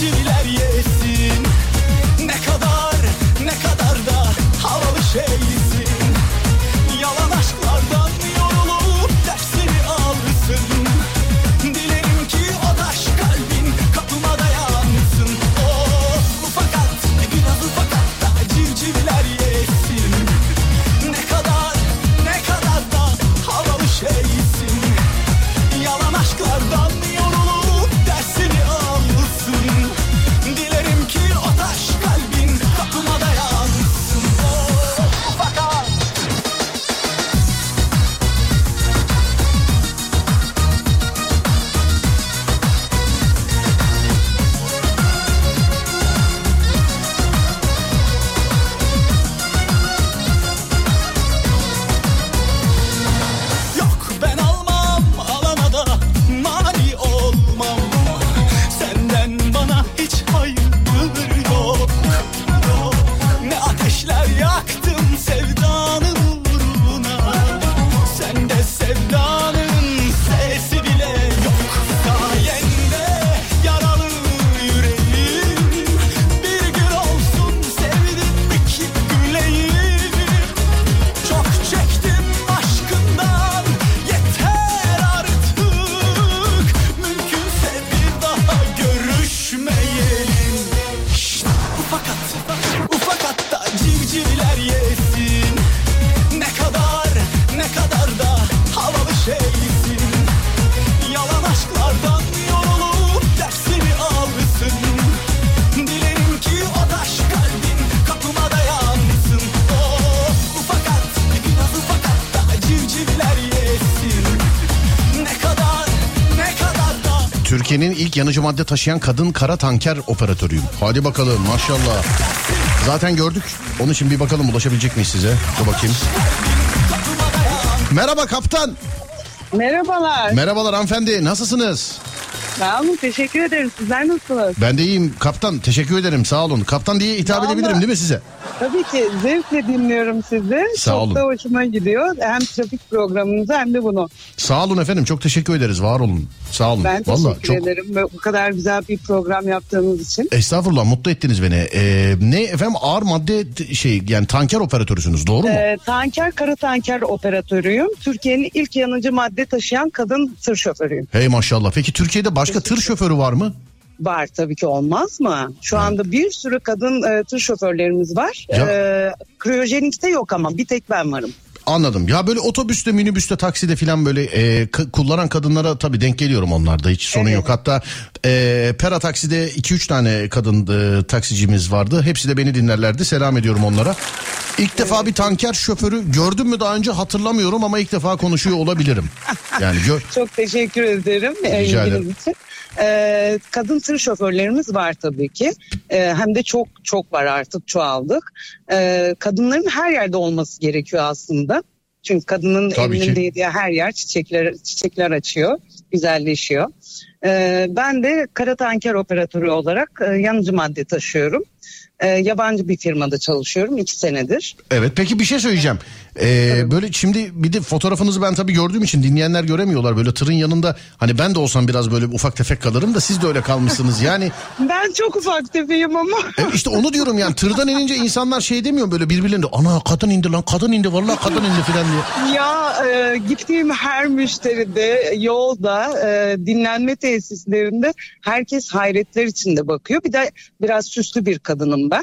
Da civcivler yanıcı madde taşıyan kadın kara tanker operatörüyüm. Hadi bakalım maşallah. Zaten gördük. Onun için bir bakalım ulaşabilecek miyiz size? Dur bakayım. Merhaba kaptan. Merhabalar. Merhabalar hanımefendi. Nasılsınız? Sağ olun teşekkür ederim. Sizler nasılsınız? Ben de iyiyim kaptan. Teşekkür ederim. Sağ olun. Kaptan diye hitap Vallahi- edebilirim değil mi size? Tabii ki zevkle dinliyorum sizi. Sağ Çok olun. da hoşuma gidiyor. Hem trafik programınızı hem de bunu. Sağ olun efendim. Çok teşekkür ederiz. Var olun. Sağ olun. Ben Vallahi teşekkür çok ederim. Bu kadar güzel bir program yaptığınız için. Estağfurullah mutlu ettiniz beni. Ee, ne efendim ağır madde şey yani tanker operatörüsünüz doğru mu? Ee, tanker, kara tanker operatörüyüm. Türkiye'nin ilk yanıcı madde taşıyan kadın tır şoförüyüm. Hey maşallah. Peki Türkiye'de başka tır şoförü var mı? Var tabii ki olmaz mı? Şu anda bir sürü kadın e, tır şoförlerimiz var. Ya- Ee, kriyojenikte yok ama bir tek ben varım. Anladım. Ya böyle otobüste, minibüste, takside falan böyle e, kullanan kadınlara tabii denk geliyorum onlarda. Hiç sorun yok. Hatta e, Pera takside 2-3 tane kadın e, taksicimiz vardı. Hepsi de beni dinlerlerdi. Selam ediyorum onlara. İlk defa bir tanker şoförü gördüm mü daha önce hatırlamıyorum ama ilk defa konuşuyor olabilirim. Yani gö- Çok teşekkür ederim Rica ederim. için. Ee, kadın tır şoförlerimiz var tabii ki. Ee, hem de çok çok var artık çoğaldık. Ee, kadınların her yerde olması gerekiyor aslında. Çünkü kadının Tabii ki. elinin değdiği her yer çiçekler çiçekler açıyor, güzelleşiyor. Ee, ben de kara tanker operatörü olarak e, yanıcı madde taşıyorum. Ee, yabancı bir firmada çalışıyorum iki senedir. Evet peki bir şey söyleyeceğim. Ee, böyle şimdi bir de fotoğrafınızı ben tabii gördüğüm için dinleyenler göremiyorlar. Böyle tırın yanında hani ben de olsam biraz böyle ufak tefek kalırım da siz de öyle kalmışsınız. Yani Ben çok ufak tefeyim ama. e, işte onu diyorum yani tırdan inince insanlar şey demiyor böyle birbirlerine ana kadın indi lan kadın indi vallahi kadın indi filan diye. Ya e, gittiğim her müşteride, yolda, e, dinlenme tesislerinde herkes hayretler içinde bakıyor. Bir de biraz süslü bir kadınım ben.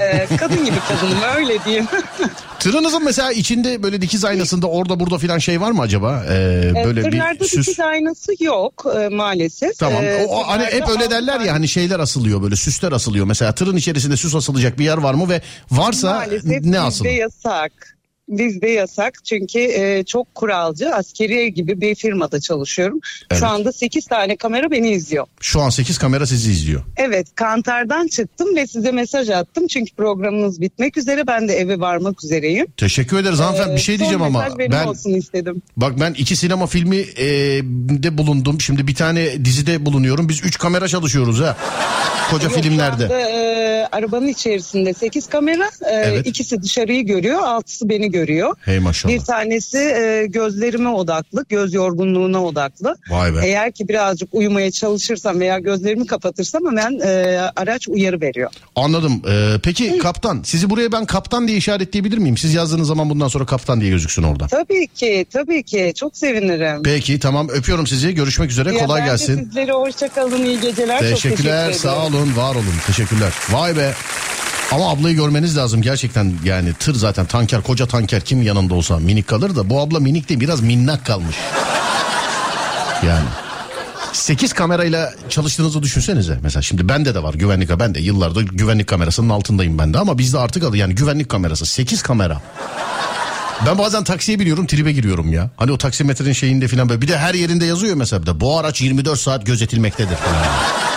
E, kadın gibi kadınım öyle diyeyim. Tırınızın mesela içinde böyle dikiz aynasında orada burada filan şey var mı acaba? Ee, böyle e, bir süs. dikiz aynası yok e, maalesef. Tamam. E, O, hani hep öyle derler ya hani şeyler asılıyor böyle süsler asılıyor. Mesela tırın içerisinde süs asılacak bir yer var mı ve varsa Maalesef ne bizde asılı? yasak. Bizde yasak çünkü e, çok kuralcı askeriye gibi bir firmada çalışıyorum. Evet. Şu anda 8 tane kamera beni izliyor. Şu an 8 kamera sizi izliyor. Evet kantardan çıktım ve size mesaj attım çünkü programınız bitmek üzere ben de eve varmak üzereyim. Teşekkür ederiz hanımefendi. Ee, bir şey diyeceğim ama benim ben olsun istedim. bak ben iki sinema filmi e, de bulundum. Şimdi bir tane dizide bulunuyorum. Biz üç kamera çalışıyoruz ha. Koca Yok, filmlerde. anda, e, arabanın içerisinde 8 kamera, e, Evet. ikisi dışarıyı görüyor, altısı beni görüyor. Hey maşallah. Bir tanesi e, gözlerime odaklı, göz yorgunluğuna odaklı. Vay be. Eğer ki birazcık uyumaya çalışırsam veya gözlerimi kapatırsam hemen e, araç uyarı veriyor. Anladım. Ee, peki kaptan sizi buraya ben kaptan diye işaretleyebilir miyim? Siz yazdığınız zaman bundan sonra kaptan diye gözüksün orada. Tabii ki, tabii ki. Çok sevinirim. Peki tamam öpüyorum sizi. Görüşmek üzere. Ya Kolay gelsin. Sizlere hoşça kalın, iyi geceler. Çok teşekkür Teşekkürler. ederim. Sağ olun. Var olun. Teşekkürler. Vay be. Ama ablayı görmeniz lazım gerçekten yani tır zaten tanker koca tanker kim yanında olsa minik kalır da bu abla minik değil biraz minnak kalmış. Yani 8 kamerayla çalıştığınızı düşünsenize. Mesela şimdi bende de var güvenlik ben de yıllardır güvenlik kamerasının altındayım ben de ama bizde artık adı yani güvenlik kamerası 8 kamera. Ben bazen taksiye biniyorum tribe giriyorum ya. Hani o taksimetrenin şeyinde falan böyle bir de her yerinde yazıyor mesela bir de bu araç 24 saat gözetilmektedir falan.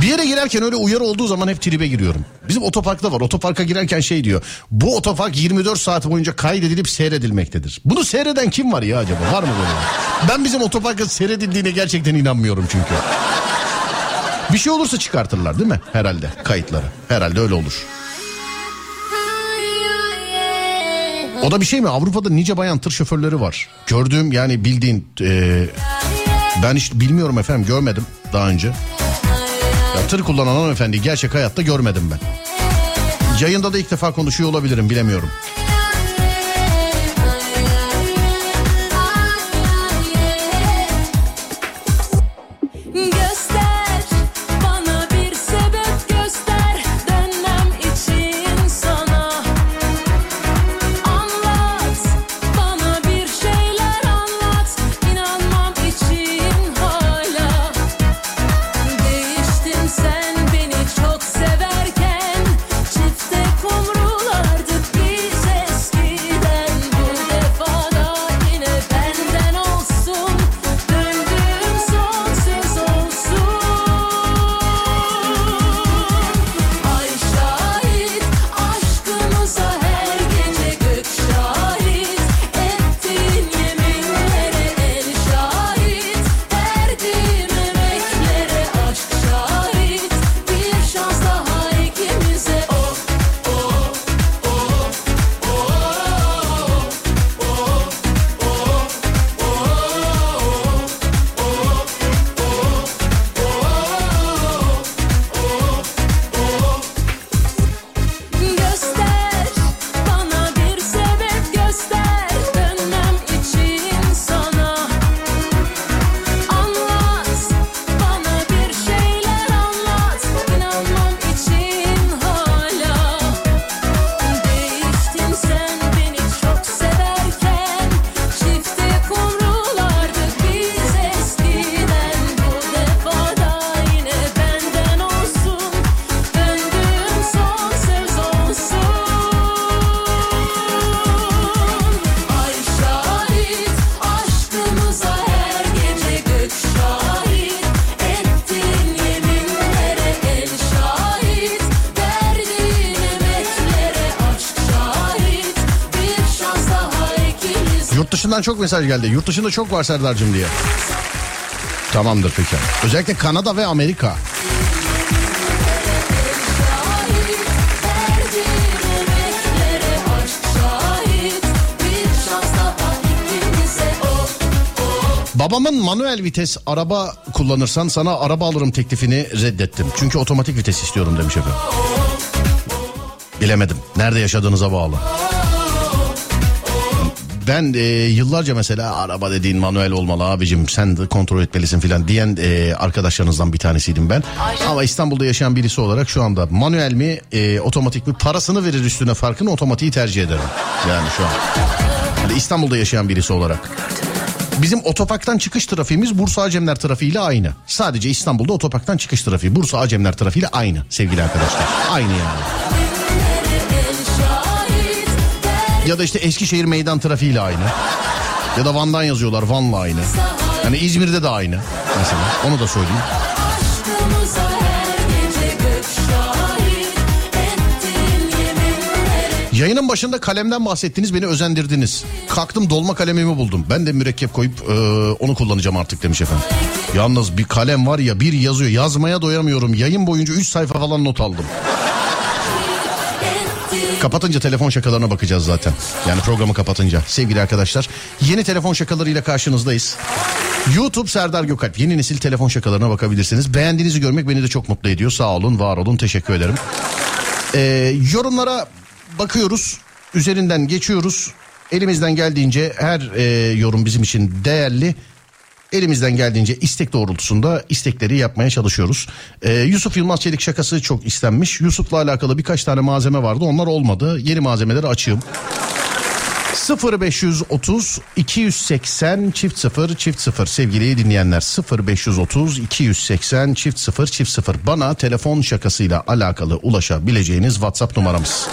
Bir yere girerken öyle uyarı olduğu zaman hep tribe giriyorum. Bizim otoparkta var. Otoparka girerken şey diyor. Bu otopark 24 saat boyunca kaydedilip seyredilmektedir. Bunu seyreden kim var ya acaba? Var mı böyle? Ben bizim otoparkın seyredildiğine gerçekten inanmıyorum çünkü. Bir şey olursa çıkartırlar değil mi? Herhalde kayıtları. Herhalde öyle olur. O da bir şey mi? Avrupa'da nice bayan tır şoförleri var. Gördüğüm yani bildiğin... e, ben hiç bilmiyorum efendim görmedim daha önce. Ya, tır kullanan hanımefendi gerçek hayatta görmedim ben. Yayında da ilk defa konuşuyor olabilirim bilemiyorum. Dışından çok mesaj geldi. Yurt dışında çok var Serdar'cığım diye. Tamamdır peki. Özellikle Kanada ve Amerika. Babamın manuel vites araba kullanırsan sana araba alırım teklifini reddettim. Çünkü otomatik vites istiyorum demiş efendim. Bilemedim. Nerede yaşadığınıza bağlı. Ben e, yıllarca mesela araba dediğin manuel olmalı abicim sen de kontrol etmelisin filan diyen e, arkadaşlarınızdan bir tanesiydim ben. Ama İstanbul'da yaşayan birisi olarak şu anda manuel mi e, otomatik mi parasını verir üstüne farkını otomatiği tercih ederim. Yani şu an. Yani İstanbul'da yaşayan birisi olarak. Bizim otoparktan çıkış trafiğimiz Bursa Acemler trafiği ile aynı. Sadece İstanbul'da otoparktan çıkış trafiği Bursa Acemler trafiği ile aynı sevgili arkadaşlar. Aynı yani. Ya da işte Eskişehir meydan trafiğiyle aynı. Ya da Van'dan yazıyorlar Van'la aynı. Yani İzmir'de de aynı. Mesela onu da söyleyeyim. Yayının başında kalemden bahsettiniz beni özendirdiniz. Kalktım dolma kalemimi buldum. Ben de mürekkep koyup e, onu kullanacağım artık demiş efendim. Yalnız bir kalem var ya bir yazıyor. Yazmaya doyamıyorum. Yayın boyunca 3 sayfa falan not aldım. Kapatınca telefon şakalarına bakacağız zaten. Yani programı kapatınca. Sevgili arkadaşlar yeni telefon şakalarıyla karşınızdayız. YouTube Serdar Gökalp yeni nesil telefon şakalarına bakabilirsiniz. Beğendiğinizi görmek beni de çok mutlu ediyor. Sağ olun var olun teşekkür ederim. Ee, yorumlara bakıyoruz. Üzerinden geçiyoruz. Elimizden geldiğince her e, yorum bizim için değerli. Elimizden geldiğince istek doğrultusunda istekleri yapmaya çalışıyoruz. Ee, Yusuf Yılmaz Çelik şakası çok istenmiş. Yusuf'la alakalı birkaç tane malzeme vardı. Onlar olmadı. Yeni malzemeleri açayım. 0530 280 çift 0 çift 0 sevgili dinleyenler 0530 280 çift 0 çift 0 bana telefon şakasıyla alakalı ulaşabileceğiniz WhatsApp numaramız.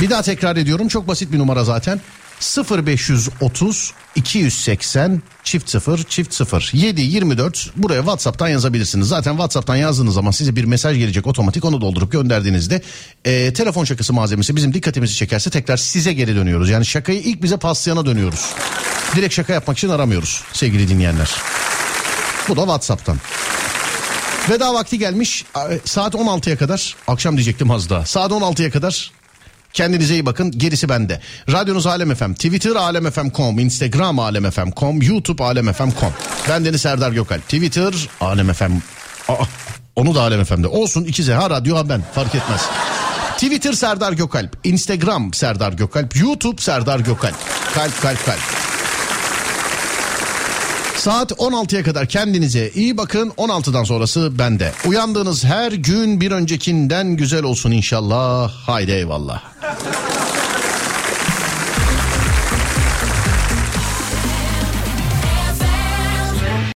Bir daha tekrar ediyorum çok basit bir numara zaten 0530 280 çift 0 çift 0 7 24 buraya WhatsApp'tan yazabilirsiniz. Zaten WhatsApp'tan yazdığınız zaman size bir mesaj gelecek otomatik onu doldurup gönderdiğinizde e, telefon şakası malzemesi bizim dikkatimizi çekerse tekrar size geri dönüyoruz. Yani şakayı ilk bize paslayana dönüyoruz. Direkt şaka yapmak için aramıyoruz sevgili dinleyenler. Bu da WhatsApp'tan. Veda vakti gelmiş saat 16'ya kadar akşam diyecektim az daha saat 16'ya kadar Kendinize iyi bakın. Gerisi bende. Radyonuz Alem FM, Twitter alemfm.com, Instagram alemfm.com, YouTube alemfm.com. Ben Deniz Serdar Gökalp. Twitter Alem FM. Aa, onu da Alem FM'de. Olsun ikize ha radyo ha ben fark etmez. Twitter Serdar Gökalp, Instagram Serdar Gökalp, YouTube Serdar Gökalp. Kalp kalp kalp. Saat 16'ya kadar kendinize iyi bakın. 16'dan sonrası bende. Uyandığınız her gün bir öncekinden güzel olsun inşallah. Haydi eyvallah.